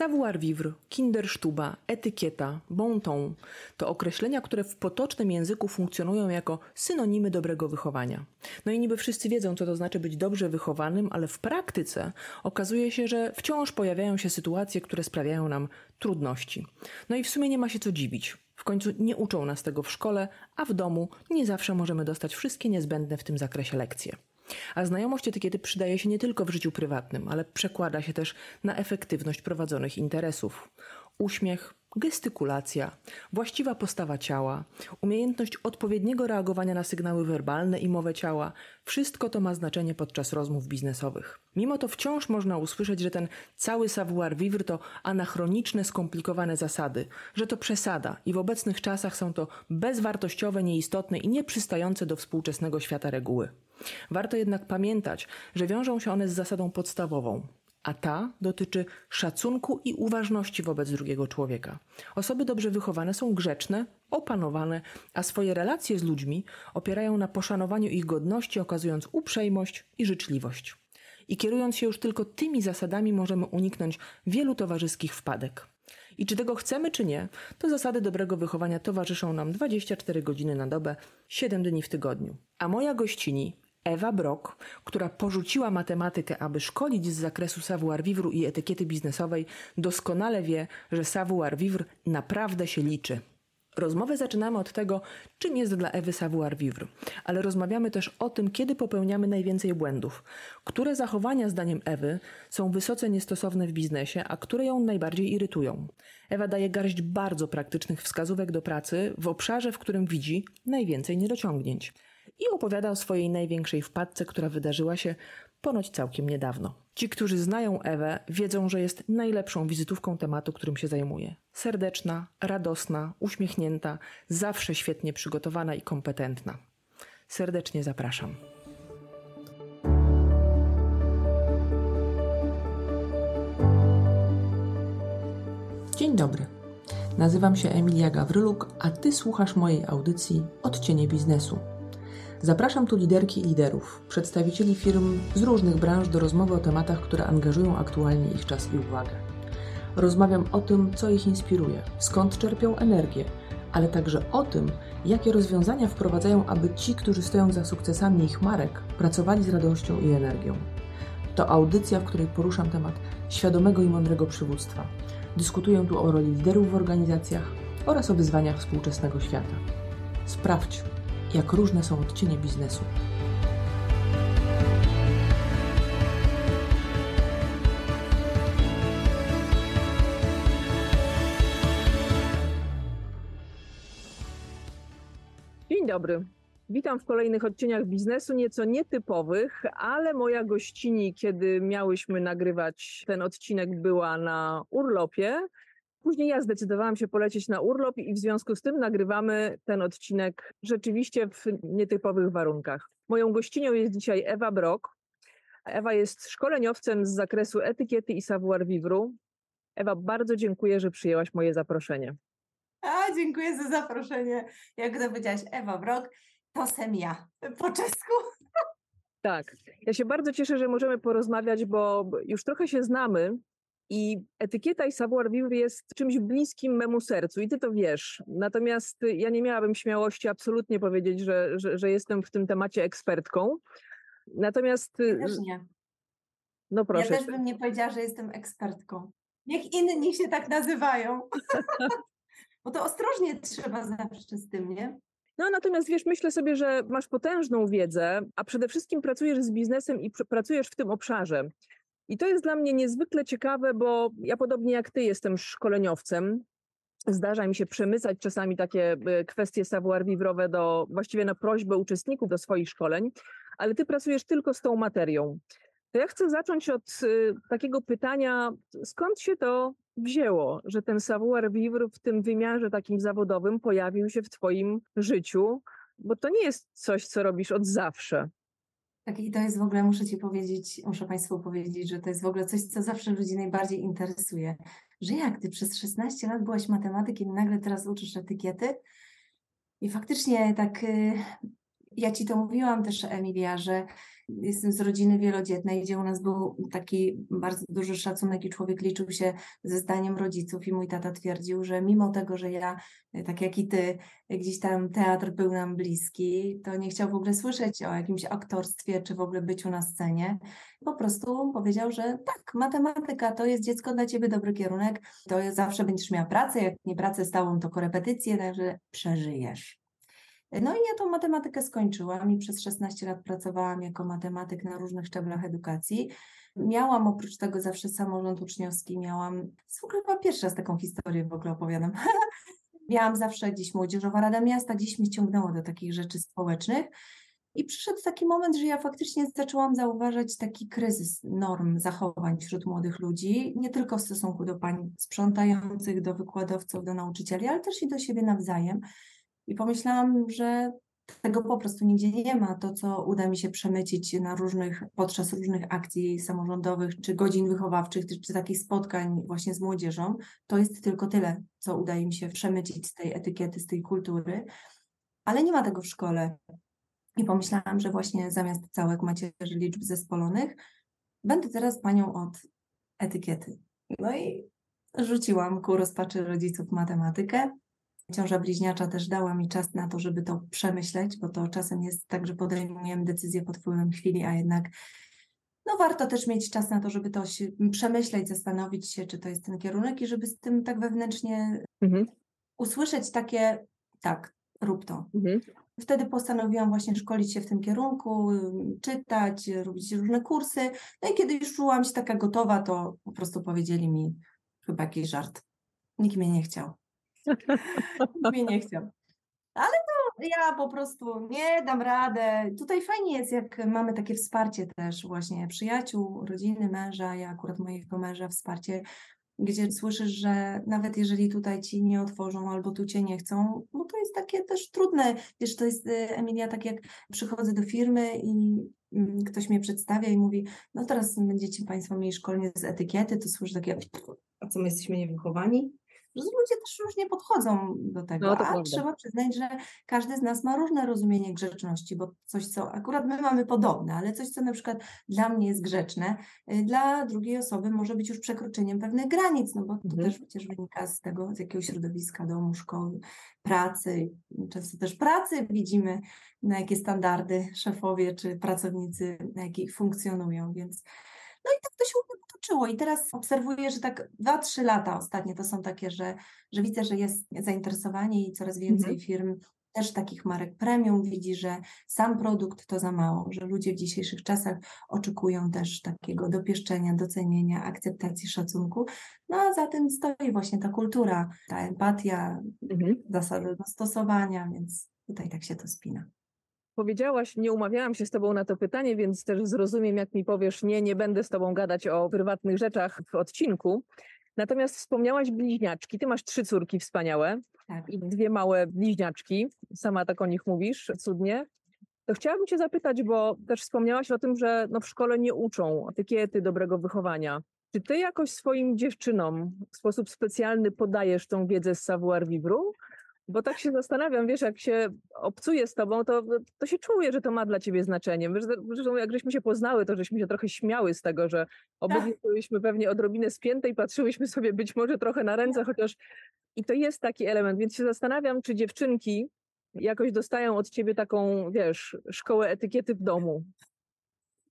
Savoir-vivre, kindersztuba, etykieta, bon ton to określenia, które w potocznym języku funkcjonują jako synonimy dobrego wychowania. No i niby wszyscy wiedzą, co to znaczy być dobrze wychowanym, ale w praktyce okazuje się, że wciąż pojawiają się sytuacje, które sprawiają nam trudności. No i w sumie nie ma się co dziwić. W końcu nie uczą nas tego w szkole, a w domu nie zawsze możemy dostać wszystkie niezbędne w tym zakresie lekcje. A znajomość etykiety przydaje się nie tylko w życiu prywatnym, ale przekłada się też na efektywność prowadzonych interesów. Uśmiech, gestykulacja, właściwa postawa ciała, umiejętność odpowiedniego reagowania na sygnały werbalne i mowę ciała wszystko to ma znaczenie podczas rozmów biznesowych. Mimo to wciąż można usłyszeć, że ten cały savoir-vivre to anachroniczne, skomplikowane zasady, że to przesada i w obecnych czasach są to bezwartościowe, nieistotne i nieprzystające do współczesnego świata reguły. Warto jednak pamiętać, że wiążą się one z zasadą podstawową, a ta dotyczy szacunku i uważności wobec drugiego człowieka. Osoby dobrze wychowane są grzeczne, opanowane, a swoje relacje z ludźmi opierają na poszanowaniu ich godności, okazując uprzejmość i życzliwość. I kierując się już tylko tymi zasadami, możemy uniknąć wielu towarzyskich wpadek. I czy tego chcemy, czy nie, to zasady dobrego wychowania towarzyszą nam 24 godziny na dobę, 7 dni w tygodniu. A moja gościni, Ewa Brock, która porzuciła matematykę, aby szkolić z zakresu savoir-vivre i etykiety biznesowej, doskonale wie, że savoir-vivre naprawdę się liczy. Rozmowę zaczynamy od tego, czym jest dla Ewy savoir-vivre, ale rozmawiamy też o tym, kiedy popełniamy najwięcej błędów, które zachowania zdaniem Ewy są wysoce niestosowne w biznesie, a które ją najbardziej irytują. Ewa daje garść bardzo praktycznych wskazówek do pracy w obszarze, w którym widzi najwięcej niedociągnięć i opowiada o swojej największej wpadce, która wydarzyła się ponoć całkiem niedawno. Ci, którzy znają Ewę, wiedzą, że jest najlepszą wizytówką tematu, którym się zajmuje. Serdeczna, radosna, uśmiechnięta, zawsze świetnie przygotowana i kompetentna. Serdecznie zapraszam. Dzień dobry. Nazywam się Emilia Gawryluk, a Ty słuchasz mojej audycji Odcienie Biznesu – Zapraszam tu liderki i liderów, przedstawicieli firm z różnych branż do rozmowy o tematach, które angażują aktualnie ich czas i uwagę. Rozmawiam o tym, co ich inspiruje, skąd czerpią energię, ale także o tym, jakie rozwiązania wprowadzają, aby ci, którzy stoją za sukcesami ich marek, pracowali z radością i energią. To audycja, w której poruszam temat świadomego i mądrego przywództwa. Dyskutuję tu o roli liderów w organizacjach oraz o wyzwaniach współczesnego świata. Sprawdź, jak różne są odcienie biznesu. Dzień dobry. Witam w kolejnych odcieniach biznesu, nieco nietypowych, ale moja gościni, kiedy miałyśmy nagrywać ten odcinek, była na urlopie. Później ja zdecydowałam się polecieć na urlop i w związku z tym nagrywamy ten odcinek rzeczywiście w nietypowych warunkach. Moją gościnią jest dzisiaj Ewa Brok. Ewa jest szkoleniowcem z zakresu etykiety i savoir-vivre. Ewa, bardzo dziękuję, że przyjęłaś moje zaproszenie. A, dziękuję za zaproszenie. Jak to powiedziałaś, Ewa Brok, to sem ja po czesku. Tak. Ja się bardzo cieszę, że możemy porozmawiać, bo już trochę się znamy i etykieta i savoir-vivre jest czymś bliskim memu sercu i ty to wiesz. Natomiast ja nie miałabym śmiałości absolutnie powiedzieć, że, że, że jestem w tym temacie ekspertką. Natomiast. Ja też nie. No proszę. Ja też bym nie powiedziała, że jestem ekspertką. Niech inni się tak nazywają. Bo to ostrożnie trzeba zawsze z tym, nie? No natomiast wiesz, myślę sobie, że masz potężną wiedzę, a przede wszystkim pracujesz z biznesem i pracujesz w tym obszarze. I to jest dla mnie niezwykle ciekawe, bo ja podobnie jak ty jestem szkoleniowcem. Zdarza mi się przemycać czasami takie e, kwestie savoir-vivrowe do, właściwie na prośbę uczestników do swoich szkoleń, ale ty pracujesz tylko z tą materią. To ja chcę zacząć od y, takiego pytania, skąd się to wzięło, że ten savoir-vivre w tym wymiarze takim zawodowym pojawił się w twoim życiu, bo to nie jest coś, co robisz od zawsze. Tak, i to jest w ogóle, muszę Ci powiedzieć, muszę Państwu powiedzieć, że to jest w ogóle coś, co zawsze ludzi najbardziej interesuje. Że jak Ty przez 16 lat byłaś matematykiem i nagle teraz uczysz etykiety? I faktycznie tak y, Ja ci to mówiłam też, Emilia, że jestem z rodziny wielodzietnej, gdzie u nas był taki bardzo duży szacunek i człowiek liczył się ze zdaniem rodziców i mój tata twierdził, że mimo tego, że ja, tak jak i ty, gdzieś tam teatr był nam bliski, to nie chciał w ogóle słyszeć o jakimś aktorstwie czy w ogóle byciu na scenie. Po prostu powiedział, że tak, matematyka to jest dziecko dla ciebie dobry kierunek, to zawsze będziesz miała pracę, jak nie pracę stałą, to korepetycje, także przeżyjesz. No i ja tą matematykę skończyłam i przez 16 lat pracowałam jako matematyk na różnych szczeblach edukacji. Miałam oprócz tego zawsze samorząd uczniowski, miałam, w ogóle chyba pierwszy raz taką historię w ogóle opowiadam. miałam zawsze gdzieś Młodzieżowa Rada Miasta, gdzieś mnie ciągnęło do takich rzeczy społecznych. I przyszedł taki moment, że ja faktycznie zaczęłam zauważać taki kryzys norm zachowań wśród młodych ludzi, nie tylko w stosunku do pań sprzątających, do wykładowców, do nauczycieli, ale też i do siebie nawzajem. I pomyślałam, że tego po prostu nigdzie nie ma. To, co uda mi się przemycić na różnych, podczas różnych akcji samorządowych, czy godzin wychowawczych, czy, takich spotkań właśnie z młodzieżą, to jest tylko tyle, co udaje mi się przemycić z tej etykiety, z tej kultury. Ale nie ma tego w szkole. I pomyślałam, że właśnie zamiast całek macierzy liczb zespolonych, będę teraz panią od etykiety. No i rzuciłam ku rozpaczy rodziców matematykę. Ciąża bliźniacza też dała mi czas na to, żeby to przemyśleć, bo to czasem jest tak, że podejmujemy decyzję pod wpływem chwili, a jednak no warto też mieć czas na to, żeby to się przemyśleć, zastanowić się, czy to jest ten kierunek i żeby z tym tak wewnętrznie mhm. usłyszeć takie, tak, rób to. Mhm. Wtedy postanowiłam właśnie szkolić się w tym kierunku, czytać, robić różne kursy. No i kiedy już czułam się taka gotowa, to po prostu powiedzieli mi chyba jakiś żart. Nikt mnie nie chciał. mnie nie chciał. Ale to ja po prostu nie dam radę. Tutaj fajnie jest, jak mamy takie wsparcie też właśnie przyjaciół, rodziny, męża, ja akurat mojego męża wsparcie, gdzie słyszysz, że nawet jeżeli tutaj ci nie otworzą albo tu cię nie chcą, bo to jest takie też trudne. Wiesz, to jest, y, Emilia, tak jak przychodzę do firmy i mm, ktoś mnie przedstawia i mówi, no teraz będziecie Państwo mieli szkolenie z etykiety, to słyszę takie, a co my jesteśmy niewychowani? Ludzie też różnie podchodzą do tego, no, a prawda. trzeba przyznać, że każdy z nas ma różne rozumienie grzeczności, bo coś, co akurat my mamy podobne, ale coś, co na przykład dla mnie jest grzeczne, y, dla drugiej osoby może być już przekroczeniem pewnych granic, no bo to mhm. też przecież wynika z tego, z jakiegoś środowiska, domu, szkoły, pracy, często też pracy widzimy, na jakie standardy szefowie czy pracownicy, na jakich funkcjonują, więc no i tak to się potoczyło. I teraz obserwuję, że tak 2-3 lata ostatnie to są takie, że, że widzę, że jest zainteresowanie i coraz więcej mhm. firm też takich marek premium widzi, że sam produkt to za mało, że ludzie w dzisiejszych czasach oczekują też takiego dopieszczenia, docenienia, akceptacji, szacunku. No a za tym stoi właśnie ta kultura, ta empatia, mhm. zasady dostosowania, więc tutaj tak się to spina powiedziałaś, nie umawiałam się z tobą na to pytanie, więc też zrozumiem, jak mi powiesz, nie, nie będę z tobą gadać o prywatnych rzeczach w odcinku. Natomiast wspomniałaś bliźniaczki. Ty masz trzy córki wspaniałe tak. i dwie małe bliźniaczki. Sama tak o nich mówisz, cudnie. To chciałabym cię zapytać, bo też wspomniałaś o tym, że no w szkole nie uczą etykiety dobrego wychowania. Czy ty jakoś swoim dziewczynom w sposób specjalny podajesz tą wiedzę z savoir vivre? Bo tak się zastanawiam, wiesz, jak się obcuje z tobą, to, to się czuje, że to ma dla ciebie znaczenie. Zresztą jak żeśmy się poznały, to żeśmy się trochę śmiały z tego, że obydwie tak. byliśmy pewnie odrobinę spięte i patrzyłyśmy sobie być może trochę na ręce, chociaż i to jest taki element, więc się zastanawiam, czy dziewczynki jakoś dostają od ciebie taką, wiesz, szkołę etykiety w domu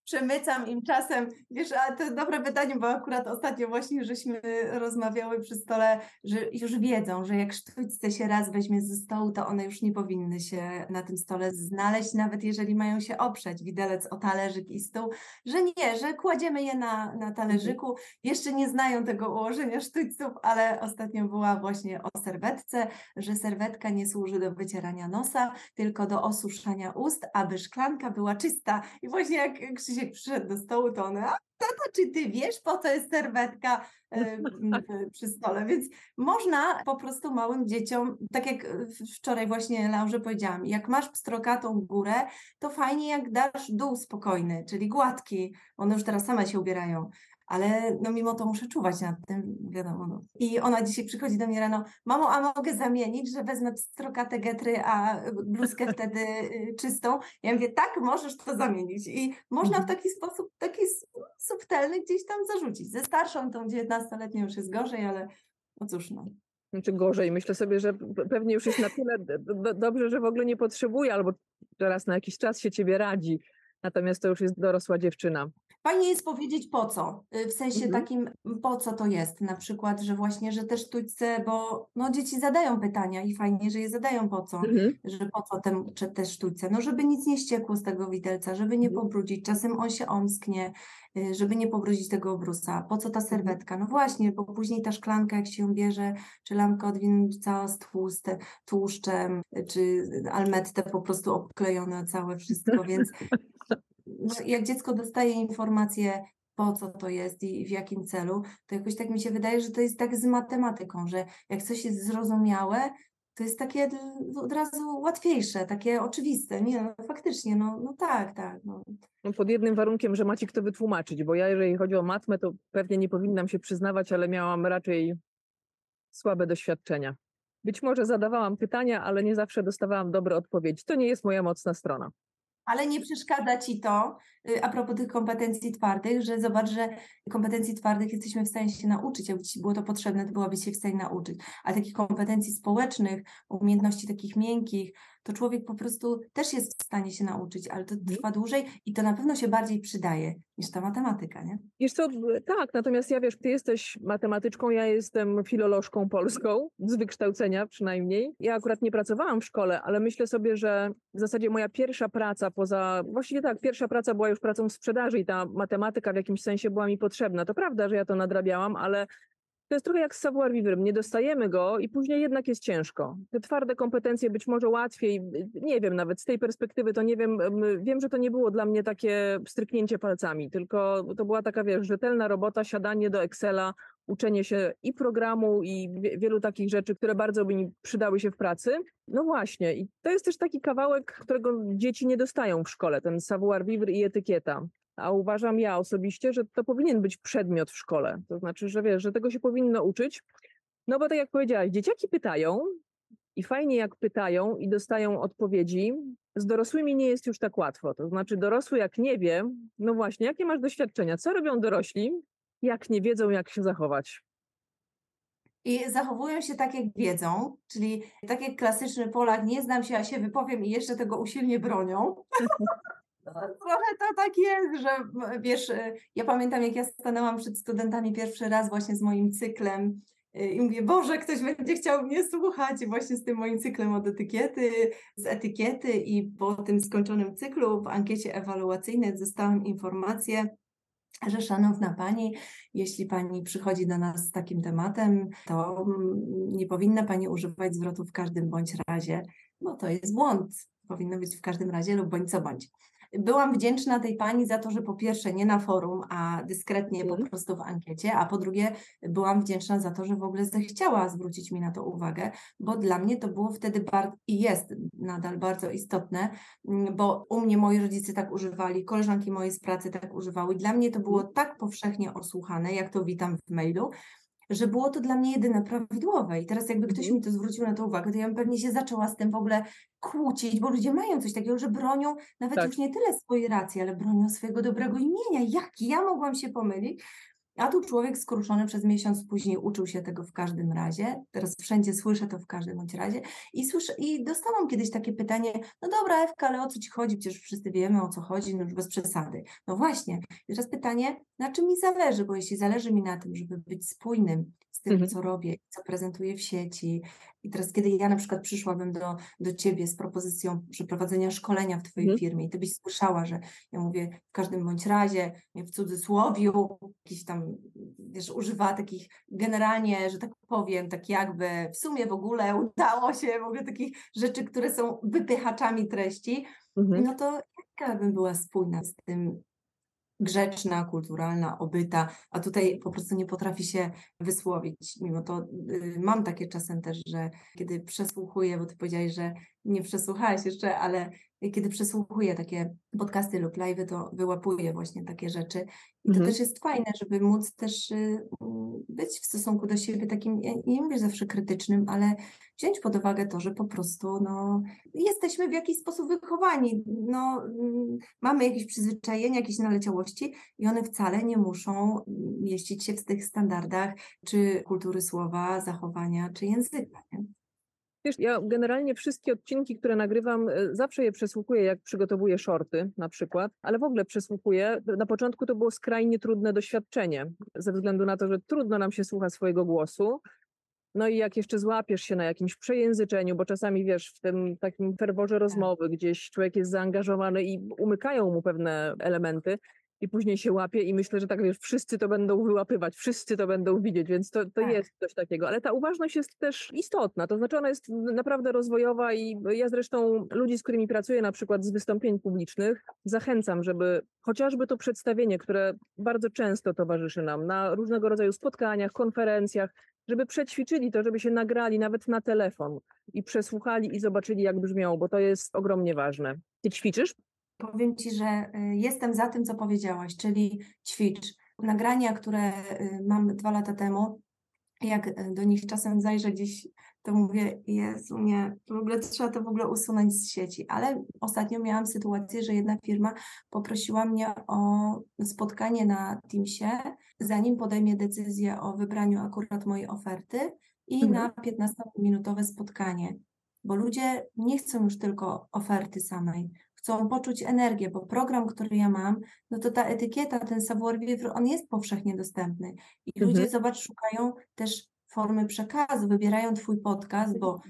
przemycam im czasem, wiesz, a to dobre pytanie, bo akurat ostatnio właśnie żeśmy rozmawiały przy stole, że już wiedzą, że jak sztućce się raz weźmie ze stołu, to one już nie powinny się na tym stole znaleźć, nawet jeżeli mają się oprzeć, widelec o talerzyk i stół, że nie, że kładziemy je na, na talerzyku, jeszcze nie znają tego ułożenia sztućców, ale ostatnio była właśnie o serwetce, że serwetka nie służy do wycierania nosa, tylko do osuszania ust, aby szklanka była czysta. I właśnie jak Krzysiek Krzysiek przyszedł do stołu, to one, a tata, czy ty wiesz, po co jest serwetka przy stole? Więc można po prostu małym dzieciom, tak jak wczoraj właśnie Laurze powiedziałam, jak masz pstrokatą górę, to fajnie jak dasz dół spokojny, czyli gładki, one już teraz same się ubierają, ale no mimo to muszę czuwać nad tym, wiadomo. No. I ona dzisiaj przychodzi do mnie rano, mamo, a mogę zamienić, że wezmę pstrokate getry, a bluzkę wtedy y, czystą? Ja mówię, tak, możesz to zamienić. I można w mhm. taki sposób, taki subtelny gdzieś tam zarzucić. Ze starszą, tą 19-letnią już jest gorzej, ale no cóż, no. Czy gorzej? Myślę sobie, że pewnie już jest na tyle dobrze, że w ogóle nie potrzebuje, albo teraz na jakiś czas się ciebie radzi. Natomiast to już jest dorosła dziewczyna. Fajnie jest powiedzieć po co, y, w sensie mhm. takim po co to jest, na przykład, że właśnie, że też sztućce, bo no dzieci zadają pytania i fajnie, że je zadają po co, mhm. że po co te, czy te sztućce, no żeby nic nie ściekło z tego widelca, żeby nie mhm. pobrudzić, czasem on się omsknie, y, żeby nie pobrudzić tego obrusa, po co ta mhm. serwetka, no właśnie, bo później ta szklanka jak się ją bierze, czy lampka odwinięta z tłuste, tłuszczem, czy almettę po prostu obklejone całe wszystko, więc jak dziecko dostaje informację, po co to jest i w jakim celu, to jakoś tak mi się wydaje, że to jest tak z matematyką, że jak coś jest zrozumiałe, to jest takie od razu łatwiejsze, takie oczywiste. Nie, no, faktycznie, no, no tak, tak. No. no. Pod jednym warunkiem, że macie kto wytłumaczyć, bo ja jeżeli chodzi o matmę, to pewnie nie powinnam się przyznawać, ale miałam raczej słabe doświadczenia. Być może zadawałam pytania, ale nie zawsze dostawałam dobre odpowiedzi. To nie jest moja mocna strona ale nie przeszkadza ci to, a propos tych kompetencji twardych, że zobacz, że kompetencji twardych jesteśmy w stanie się nauczyć. Jakby ci było to potrzebne, to byłabyś się w stanie nauczyć. A takich kompetencji społecznych, umiejętności takich miękkich, to człowiek po prostu też jest w stanie się nauczyć, ale to mhm. trwa dłużej i to na pewno się bardziej przydaje niż ta matematyka, nie? Wiesz co, tak, natomiast ja wiesz, ty jesteś matematyczką, ja jestem filolożką polską, z wykształcenia przynajmniej. Ja akurat nie pracowałam w szkole, ale myślę sobie, że w zasadzie moja pierwsza praca poza, właściwie tak, pierwsza praca była już pracą w sprzedaży i ta matematyka w jakimś sensie była mi potrzebna. To prawda, że ja to nadrabiałam, ale to jest trochę jak z savoir vivre. Nie dostajemy go i później jednak jest ciężko. Te twarde kompetencje być może łatwiej, nie wiem, nawet z tej perspektywy to nie wiem, wiem, że to nie było dla mnie takie stryknięcie palcami, tylko to była taka, wiesz, rzetelna robota, siadanie do Excela, uczenie się i programu i wielu takich rzeczy, które bardzo by mi przydały się w pracy. No właśnie, i to jest też taki kawałek, którego dzieci nie dostają w szkole, ten savoir vivre i etykieta a uważam ja osobiście, że to powinien być przedmiot w szkole. To znaczy, że wiesz, że tego się powinno uczyć. No bo tak jak powiedziałaś, dzieciaki pytają i fajnie jak pytają i dostają odpowiedzi. Z dorosłymi nie jest już tak łatwo. To znaczy, dorosły jak nie wie, no właśnie, jakie masz doświadczenia? Co robią dorośli, jak nie wiedzą, jak się zachować? I zachowują się tak, jak wiedzą, czyli tak jak klasyczny Polak, nie znam się, a się wypowiem i jeszcze tego usilnie bronią. Trochę to tak jest, że wiesz, y, ja pamiętam jak ja stanęłam przed studentami pierwszy raz właśnie z moim cyklem y, i mówię, Boże, ktoś będzie chciał mnie słuchać właśnie z tym moim cyklem od etykiety, z etykiety i po tym skończonym cyklu w ankiecie ewaluacyjnej dostałam informację, że szanowna Pani, jeśli Pani przychodzi do nas z takim tematem, to mm, nie powinna Pani używać zwrotu w każdym bądź razie, bo to jest błąd. Powinno być w każdym razie lub bądź co bądź. Byłam wdzięczna tej pani za to, że po pierwsze nie na forum, a dyskretnie po mhm. prostu w ankiecie, a po drugie byłam wdzięczna za to, że w ogóle zechciała zwrócić mi na to uwagę, bo dla mnie to było wtedy bardzo i jest nadal bardzo istotne, mm, bo u mnie moi rodzice tak używali, koleżanki moje z pracy tak używały. Dla mnie to było mhm. tak powszechnie osłuchane, jak to witam w mailu, że było to dla mnie jedyne prawidłowe. I teraz jakby ktoś mhm. mi to zwrócił na to uwagę, to ja bym pewnie się zaczęła z tym w ogóle kłócić, bo ludzie mają coś takiego, że bronią nawet tak. już nie tyle swojej racji, ale bronią swojego dobrego imienia. Jak ja mogłam się pomylić? A tu człowiek skruszony przez miesiąc później uczył się tego w każdym razie. Teraz wszędzie słyszę to w każdym bądź razie. I, słyszę, I dostałam kiedyś takie pytanie, no dobra Ewka, ale o co Ci chodzi? Przecież wszyscy wiemy o co chodzi, no już bez przesady. No właśnie. I teraz pytanie, na czym mi zależy? Bo jeśli zależy mi na tym, żeby być spójnym z tym, mhm. co robię, co prezentuję w sieci, i teraz, kiedy ja na przykład przyszłabym do, do ciebie z propozycją przeprowadzenia szkolenia w twojej mhm. firmie i ty byś słyszała, że ja mówię w każdym bądź razie, w cudzysłowiu, jakiś tam, wiesz, używa takich generalnie, że tak powiem, tak jakby w sumie w ogóle udało się, w ogóle takich rzeczy, które są wypychaczami treści, mhm. no to jaka bym była spójna z tym, grzeczna, kulturalna, obyta, a tutaj po prostu nie potrafi się wysłowić. Mimo to y, mam takie czasem też, że kiedy przesłuchuję, bo ty powiedziałeś, że nie przesłuchałaś jeszcze, ale kiedy przesłuchuję takie podcasty lub live, to wyłapuję właśnie takie rzeczy. I to mhm. też jest fajne, żeby móc też y, być w stosunku do siebie takim, nie mówię zawsze krytycznym, ale wziąć pod uwagę to, że po prostu no, jesteśmy w jakiś sposób wychowani. No, mm, mamy jakieś przyzwyczajenia, jakieś naleciałości i one wcale nie muszą mieścić się w tych standardach czy kultury słowa, zachowania, czy języka. Nie? Wiesz, ja generalnie wszystkie odcinki, które nagrywam, e, zawsze je przesłuchuję, jak przygotowuję shorty na przykład, ale w ogóle przesłuchuję. Na początku to było skrajnie trudne doświadczenie, ze względu na to, że trudno nam się słucha swojego głosu. No i jak jeszcze złapiesz się na jakimś przejęzyczeniu, bo czasami wiesz, w tym takim ferworze tak. rozmowy gdzieś człowiek jest zaangażowany i umykają mu pewne elementy, i później się łapie i myślę, że tak wiesz, wszyscy to będą wyłapywać, wszyscy to będą widzieć, więc to, to tak. jest coś takiego. Ale ta uważność jest też istotna, to znaczy ona jest naprawdę rozwojowa i ja zresztą ludzi, z którymi pracuję na przykład z wystąpień publicznych, zachęcam, żeby chociażby to przedstawienie, które bardzo często towarzyszy nam na różnego rodzaju spotkaniach, konferencjach, żeby przećwiczyli to, żeby się nagrali nawet na telefon i przesłuchali i zobaczyli, jak brzmią, bo to jest ogromnie ważne. Ty ćwiczysz? Powiem Ci, że y, jestem za tym, co powiedziałaś, czyli ćwicz. Nagrania, które y, mam dwa lata temu, jak y, do nich czasem zajrzę gdzieś, to mówię, Jezu, nie, w ogóle trzeba to w ogóle usunąć z sieci. Ale ostatnio miałam sytuację, że jedna firma poprosiła mnie o spotkanie na Teamsie, zanim podejmie decyzję o wybraniu akurat mojej oferty i mhm. na 15-minutowe spotkanie. Bo ludzie nie chcą już tylko oferty samej chcą poczuć energię, bo program, który ja mam, no to ta etykieta, ten savoir-vivre, on jest powszechnie dostępny. I mhm. ludzie, zobacz, szukają też formy przekazu, wybierają Twój podcast, bo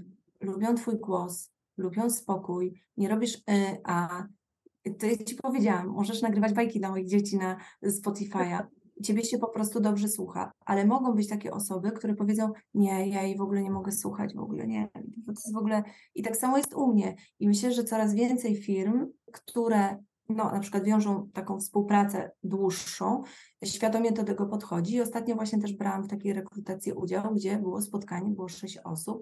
lubią Twój głos, lubią spokój, nie robisz y, a to ja Ci powiedziałam, możesz nagrywać bajki dla moich dzieci na Spotify'a, ciebie się po prostu dobrze słucha, ale mogą być takie osoby, które powiedzą, nie, ja jej w ogóle nie mogę słuchać, w ogóle nie, to jest w ogóle... I tak samo jest u mnie. I myślę, że coraz więcej firm, które no, na przykład wiążą taką współpracę dłuższą, świadomie do tego podchodzi. I ostatnio właśnie też brałam w takiej rekrutacji udział, gdzie było spotkanie, było sześć osób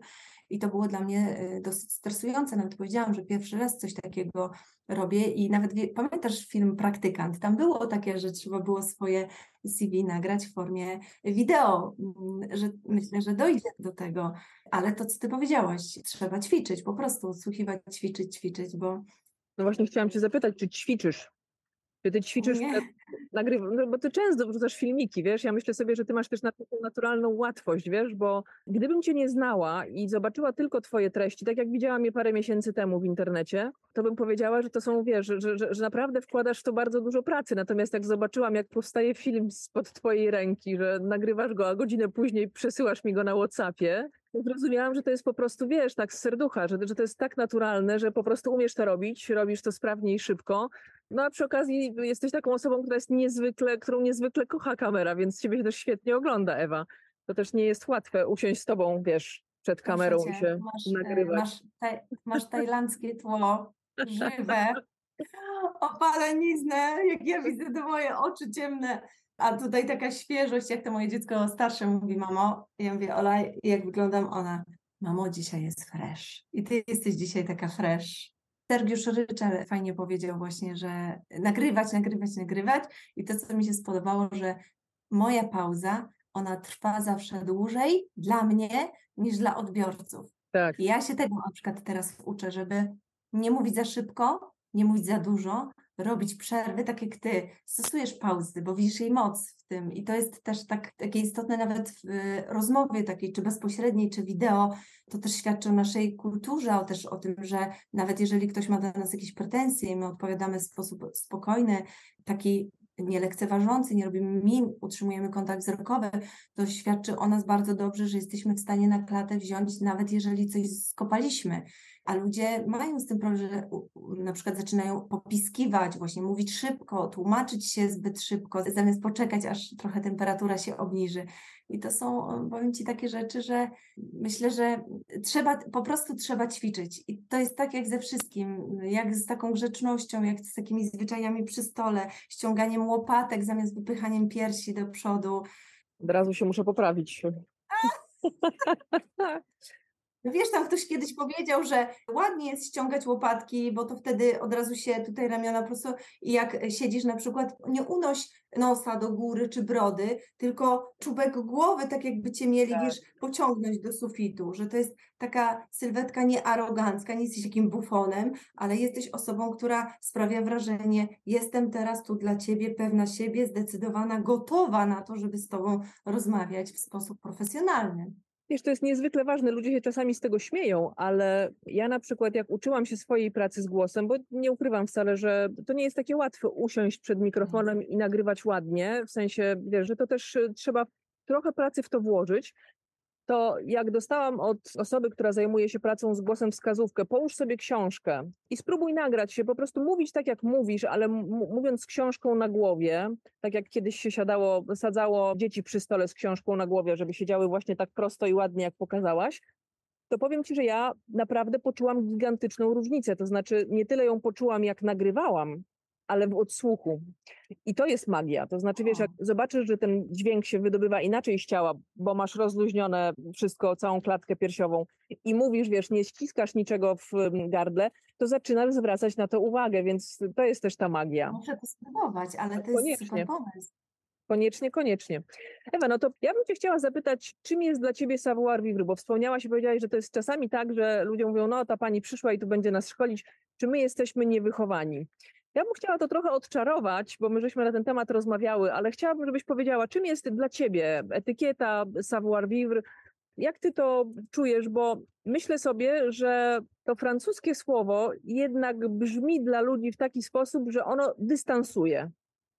i to było dla mnie y, dosyć stresujące. Nawet powiedziałam, że pierwszy raz coś takiego robię i nawet pamiętasz film Praktykant? Tam było takie, że trzeba było swoje CV nagrać w formie wideo, mm, że myślę, że dojdzie do tego, ale to, co ty powiedziałaś, trzeba ćwiczyć, po prostu słuchiwać, ćwiczyć, ćwiczyć, bo no właśnie chciałam cię zapytać, czy ćwiczysz? Czy ty ćwiczysz, nagryw, no bo ty często wrzucasz filmiki, wiesz, ja myślę sobie, że ty masz też naturalną łatwość, wiesz, bo gdybym cię nie znała i zobaczyła tylko twoje treści, tak jak widziałam je parę miesięcy temu w internecie, to bym powiedziała, że to są, wiesz, że, że, że naprawdę wkładasz w to bardzo dużo pracy, natomiast jak zobaczyłam, jak powstaje film spod twojej ręki, że nagrywasz go, a godzinę później przesyłasz mi go na Whatsappie, zrozumiałam, że to jest po prostu, wiesz, tak z serducha, że, że to jest tak naturalne, że po prostu umiesz to robić, robisz to sprawnie i szybko. No a przy okazji jesteś taką osobą, która jest niezwykle, którą niezwykle kocha kamera, więc ciebie się też świetnie ogląda, Ewa. To też nie jest łatwe usiąść z tobą, wiesz, przed kamerą i się masz, e, nagrywać. Masz, taj, masz tajlandzkie tło, żywe, opaleniznę, jak ja widzę to moje oczy ciemne a tutaj taka świeżość, jak to moje dziecko starsze mówi, mamo, ja mówię, Ola, jak wyglądam? Ona, mamo, dzisiaj jest fresh. I ty jesteś dzisiaj taka fresh. Sergiusz Ryczel fajnie powiedział właśnie, że nagrywać, nagrywać, nagrywać. I to, co mi się spodobało, że moja pauza, ona trwa zawsze dłużej dla mnie niż dla odbiorców. Tak. I ja się tego na przykład teraz uczę, żeby nie mówić za szybko, nie mówić za dużo, robić przerwy, tak jak ty, stosujesz pauzy, bo widzisz jej moc w tym. I to jest też tak, takie istotne nawet w rozmowie takiej, czy bezpośredniej, czy wideo, to też świadczy o naszej kulturze, o też o tym, że nawet jeżeli ktoś ma do nas jakieś pretensje i my odpowiadamy w sposób spokojny, taki nie lekceważący, nie robimy min, utrzymujemy kontakt wzrokowy, to świadczy o nas bardzo dobrze, że jesteśmy w stanie na klatę wziąć, nawet jeżeli coś skopaliśmy a ludzie mają z tym problem, że na przykład zaczynają popiskiwać, właśnie mówić szybko, tłumaczyć się zbyt szybko, zamiast poczekać, aż trochę temperatura się obniży. I to są, powiem Ci, takie rzeczy, że myślę, że trzeba, po prostu trzeba ćwiczyć. I to jest tak jak ze wszystkim, jak z taką grzecznością, jak z takimi zwyczajami przy stole, ściąganiem łopatek zamiast wypychaniem piersi do przodu. Od razu się muszę poprawić. No wiesz, tam ktoś kiedyś powiedział, że ładnie jest ściągać łopatki, bo to wtedy od razu się tutaj ramiona prosto i jak siedzisz na przykład, nie unoś nosa do góry czy brody, tylko czubek głowy, tak jakby cię mieli, tak. wiesz, pociągnąć do sufitu, że to jest taka sylwetka niearogancka, nie jesteś jakim bufonem, ale jesteś osobą, która sprawia wrażenie, jestem teraz tu dla ciebie, pewna siebie, zdecydowana, gotowa na to, żeby z tobą rozmawiać w sposób profesjonalny. Wiesz, to jest niezwykle ważne. Ludzie się czasami z tego śmieją, ale ja na przykład, jak uczyłam się swojej pracy z głosem, bo nie ukrywam wcale, że to nie jest takie łatwe usiąść przed mikrofonem i nagrywać ładnie, w sensie, wiesz, że to też trzeba trochę pracy w to włożyć to jak dostałam od osoby, która zajmuje się pracą z głosem wskazówkę, połóż sobie książkę i spróbuj nagrać się, po prostu mówić tak, jak mówisz, ale mówiąc z książką na głowie, tak jak kiedyś się siadało, sadzało dzieci przy stole z książką na głowie, żeby siedziały właśnie tak prosto i ładnie, jak pokazałaś, to powiem Ci, że ja naprawdę poczułam gigantyczną różnicę. To znaczy, nie tyle ją poczułam, jak nagrywałam, ale w odsłuchu. I to jest magia. To znaczy, wiesz, jak zobaczysz, że ten dźwięk się wydobywa inaczej z ciała, bo masz rozluźnione wszystko, całą klatkę piersiową i mówisz, wiesz, nie ściskasz niczego w gardle, to zaczynasz zwracać na to uwagę, więc to jest też ta magia. Muszę to spróbować, ale to jest super pomysł. Koniecznie, koniecznie. Ewa, no to ja bym Cię chciała zapytać, czym jest dla Ciebie savoir vivre, bo wspomniałaś i powiedziałaś, że to jest czasami tak, że ludzie mówią, no ta pani przyszła i tu będzie nas szkolić, czy my jesteśmy niewychowani. Ja bym chciała to trochę odczarować, bo my żeśmy na ten temat rozmawiały, ale chciałabym, żebyś powiedziała, czym jest dla ciebie etykieta, savoir vivre, jak ty to czujesz, bo myślę sobie, że to francuskie słowo jednak brzmi dla ludzi w taki sposób, że ono dystansuje.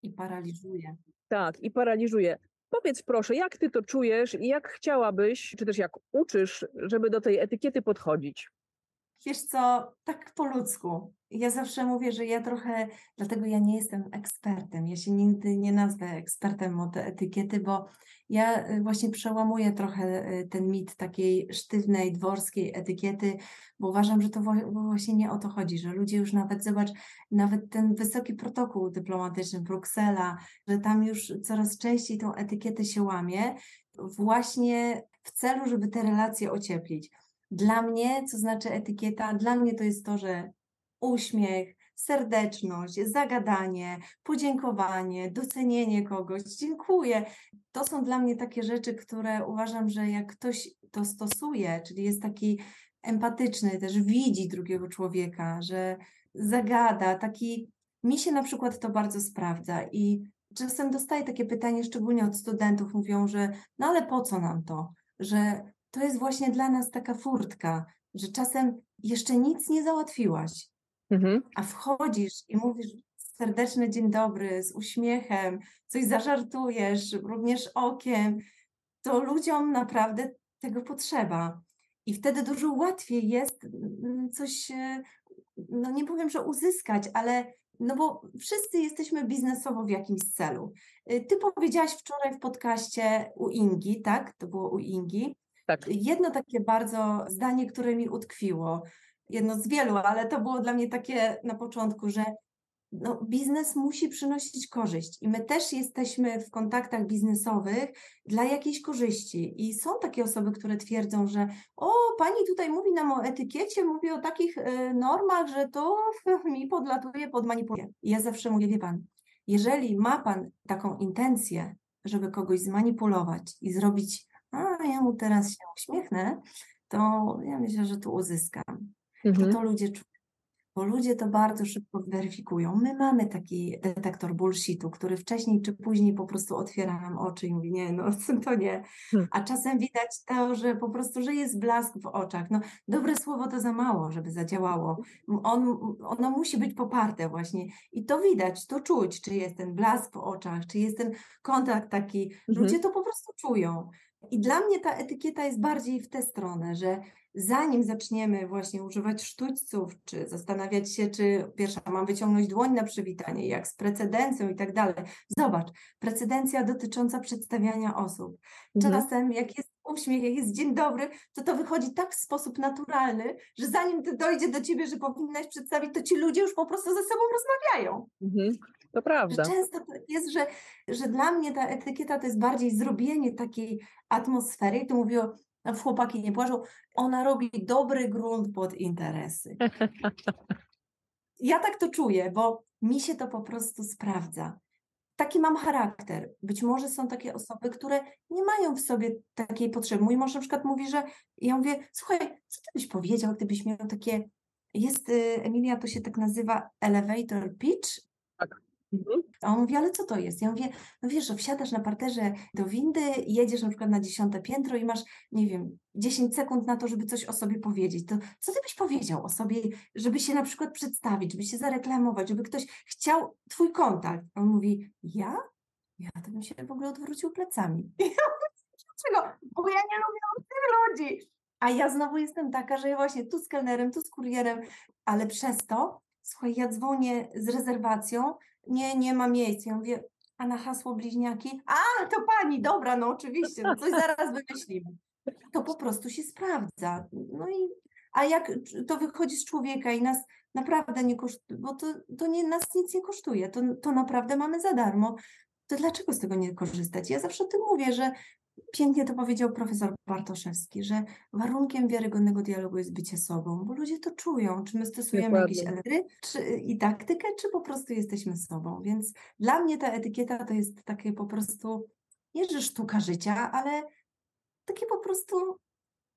I paraliżuje. Tak, i paraliżuje. Powiedz proszę, jak ty to czujesz i jak chciałabyś, czy też jak uczysz, żeby do tej etykiety podchodzić? Wiesz co, tak po ludzku. Ja zawsze mówię, że ja trochę, dlatego ja nie jestem ekspertem. Ja się nigdy nie nazwę ekspertem od etykiety, bo ja y, właśnie przełamuję trochę y, ten mit takiej sztywnej, dworskiej etykiety, bo uważam, że to właśnie nie o to chodzi, że ludzie już nawet, zobacz, nawet ten wysoki protokół dyplomatyczny Bruksela, że tam już coraz częściej tą etykietę się łamie, właśnie w celu, żeby te relacje ocieplić. Dla mnie, co znaczy etykieta? Dla mnie to jest to, że uśmiech, serdeczność, zagadanie, podziękowanie, docenienie kogoś, dziękuję. To są dla mnie takie rzeczy, które uważam, że jak ktoś to stosuje, czyli jest taki empatyczny, też widzi drugiego człowieka, że zagada, taki. Mi się na przykład to bardzo sprawdza i czasem dostaję takie pytanie, szczególnie od studentów, mówią, że no ale po co nam to? Że to jest właśnie dla nas taka furtka, że czasem jeszcze nic nie załatwiłaś, mhm. a wchodzisz i mówisz serdeczny dzień dobry, z uśmiechem, coś zażartujesz, również okiem, to ludziom naprawdę tego potrzeba. I wtedy dużo łatwiej jest mm, coś, e, no nie powiem, że uzyskać, ale no bo wszyscy jesteśmy biznesowo w jakimś celu. Y, ty powiedziałaś wczoraj w podcaście u Ingi, tak? To było u Ingi, tak. Jedno takie bardzo zdanie, które mi utkwiło, jedno z wielu, ale to było dla mnie takie na początku, że no, biznes musi przynosić korzyść i my też jesteśmy w kontaktach biznesowych dla jakiejś korzyści. I są takie osoby, które twierdzą, że o, pani tutaj mówi nam o etykiecie, mówi o takich y, normach, że to mi podlatuje pod manipulację. I ja zawsze mówię, wie pan, jeżeli ma pan taką intencję, żeby kogoś zmanipulować i zrobić a ja mu teraz się uśmiechnę, to ja myślę, że tu uzyskam. Mhm. To, to ludzie czują. Bo ludzie to bardzo szybko weryfikują. My mamy taki detektor bullshitu, który wcześniej czy później po prostu otwiera nam oczy i mówi, nie, no to nie. Hmm. A czasem widać to, że po prostu, że jest blask w oczach. No, dobre słowo to za mało, żeby zadziałało. On, ono musi być poparte właśnie. I to widać, to czuć, czy jest ten blask w oczach, czy jest ten kontakt taki. Mhm. Ludzie to po prostu czują. I dla mnie ta etykieta jest bardziej w tę stronę, że zanim zaczniemy właśnie używać sztućców, czy zastanawiać się, czy pierwsza mam wyciągnąć dłoń na przywitanie, jak z precedencją i tak dalej. Zobacz, precedencja dotycząca przedstawiania osób. Mhm. Czasem jak jest uśmiech, jak jest dzień dobry, to to wychodzi tak w sposób naturalny, że zanim dojdzie do ciebie, że powinnaś przedstawić, to ci ludzie już po prostu ze sobą rozmawiają. Mhm. To prawda. Że często tak jest, że, że dla mnie ta etykieta to jest bardziej zrobienie takiej atmosfery i to mówiło, w chłopaki nie płaczą. Ona robi dobry grunt pod interesy. Ja tak to czuję, bo mi się to po prostu sprawdza. Taki mam charakter. Być może są takie osoby, które nie mają w sobie takiej potrzeby. Mój mąż na przykład mówi, że ja mówię, słuchaj, co ty byś powiedział, gdybyś miał takie, jest, y, Emilia, to się tak nazywa elevator pitch. Mhm. A on mówi, ale co to jest? Ja mówię, no wiesz, że wsiadasz na parterze do windy, jedziesz na przykład na dziesiąte piętro i masz, nie wiem, 10 sekund na to, żeby coś o sobie powiedzieć. To co ty byś powiedział o sobie, żeby się na przykład przedstawić, żeby się zareklamować, żeby ktoś chciał twój kontakt? On mówi, ja? Ja to bym się w ogóle odwrócił plecami. Dlaczego? Bo ja nie lubię tych ludzi. A ja znowu jestem taka, że ja właśnie tu z kelnerem, tu z kurierem, ale przez to, słuchaj, ja dzwonię z rezerwacją, nie, nie ma miejsc. Ja mówię, a na hasło bliźniaki? A, to pani, dobra, no oczywiście, no coś zaraz wymyślimy. To po prostu się sprawdza. No i, a jak to wychodzi z człowieka i nas naprawdę nie kosztuje, bo to, to nie, nas nic nie kosztuje, to, to naprawdę mamy za darmo, to dlaczego z tego nie korzystać? Ja zawsze o tym mówię, że Pięknie to powiedział profesor Bartoszewski, że warunkiem wiarygodnego dialogu jest bycie sobą, bo ludzie to czują, czy my stosujemy Dokładnie. jakieś elementy czy, i taktykę, czy po prostu jesteśmy sobą. Więc dla mnie ta etykieta to jest takie po prostu, nie że sztuka życia, ale takie po prostu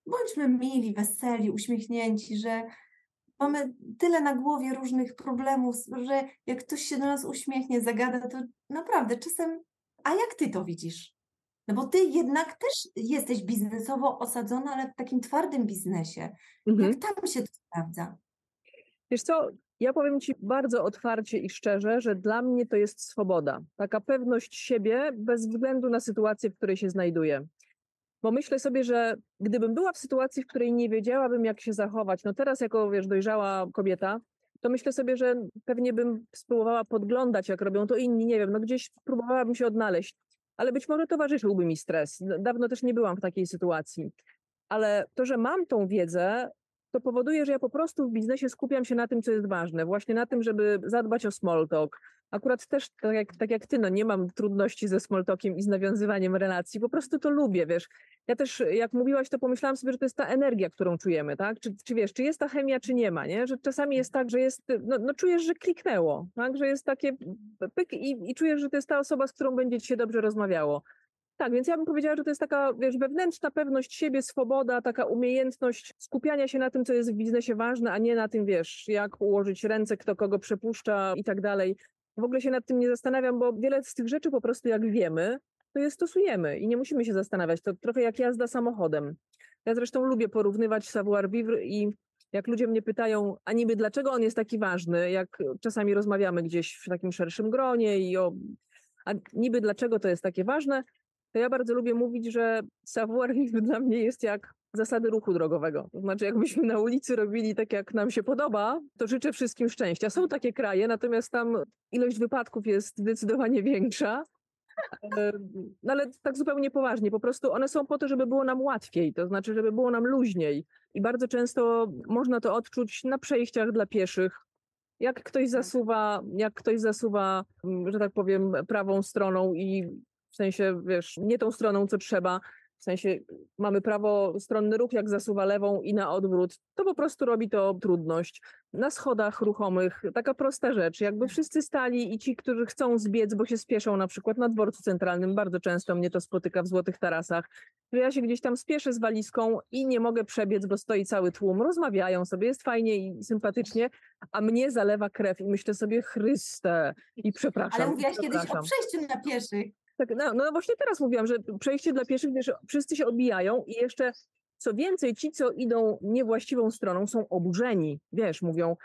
bądźmy mili, weseli, uśmiechnięci, że mamy tyle na głowie różnych problemów, że jak ktoś się do nas uśmiechnie, zagada, to naprawdę czasem, a jak ty to widzisz? No bo ty jednak też jesteś biznesowo osadzona, ale w takim twardym biznesie. Mhm. Jak tam się to sprawdza? Wiesz co, ja powiem Ci bardzo otwarcie i szczerze, że dla mnie to jest swoboda. Taka pewność siebie bez względu na sytuację, w której się znajduję. Bo myślę sobie, że gdybym była w sytuacji, w której nie wiedziałabym, jak się zachować, no teraz jako, wiesz, dojrzała kobieta, to myślę sobie, że pewnie bym spróbowała podglądać, jak robią to inni, nie wiem, no gdzieś próbowałabym się odnaleźć ale być może towarzyszyłby mi stres. Dawno też nie byłam w takiej sytuacji. Ale to, że mam tą wiedzę, to powoduje, że ja po prostu w biznesie skupiam się na tym, co jest ważne, właśnie na tym, żeby zadbać o small talk, akurat też tak jak, tak jak ty, no nie mam trudności ze smoltokiem i z nawiązywaniem relacji, po prostu to lubię, wiesz. Ja też, jak mówiłaś, to pomyślałam sobie, że to jest ta energia, którą czujemy, tak? Czy, czy wiesz, czy jest ta chemia, czy nie ma, nie? Że czasami jest tak, że jest, no, no czujesz, że kliknęło, tak? Że jest takie pyk i, i czujesz, że to jest ta osoba, z którą będzie ci się dobrze rozmawiało. Tak, więc ja bym powiedziała, że to jest taka, wiesz, wewnętrzna pewność siebie, swoboda, taka umiejętność skupiania się na tym, co jest w biznesie ważne, a nie na tym, wiesz, jak ułożyć ręce, kto kogo przepuszcza i tak dalej w ogóle się nad tym nie zastanawiam, bo wiele z tych rzeczy po prostu jak wiemy, to je stosujemy i nie musimy się zastanawiać. To trochę jak jazda samochodem. Ja zresztą lubię porównywać savoir-vivre i jak ludzie mnie pytają, a niby dlaczego on jest taki ważny, jak czasami rozmawiamy gdzieś w takim szerszym gronie i o, a niby dlaczego to jest takie ważne, to ja bardzo lubię mówić, że savoir-vivre dla mnie jest jak zasady ruchu drogowego. To znaczy, jakbyśmy na ulicy robili tak, jak nam się podoba, to życzę wszystkim szczęścia. Są takie kraje, natomiast tam ilość wypadków jest zdecydowanie większa. No ale tak zupełnie poważnie, po prostu one są po to, żeby było nam łatwiej, to znaczy, żeby było nam luźniej. I bardzo często można to odczuć na przejściach dla pieszych. Jak ktoś zasuwa, jak ktoś zasuwa, że tak powiem, prawą stroną i sensie, wiesz, nie tą stroną, co trzeba, w sensie mamy prawo stronny ruch, jak zasuwa lewą i na odwrót, to po prostu robi to trudność. Na schodach ruchomych, taka prosta rzecz, jakby tak. wszyscy stali i ci, którzy chcą zbiec, bo się spieszą na przykład na dworcu centralnym, bardzo często mnie to spotyka w Złotych Tarasach, że ja się gdzieś tam spieszę z walizką i nie mogę przebiec, bo stoi cały tłum, rozmawiają sobie, jest fajnie i sympatycznie, a mnie zalewa krew i myślę sobie, Chryste, i przepraszam. Ale mówiłaś kiedyś o przejściu na pieszych. Tak, no, no właśnie teraz mówiłam, że przejście dla pieszych, wiesz, wszyscy się obijają i jeszcze co więcej, ci, co idą niewłaściwą stroną, są oburzeni. Wiesz, mówią,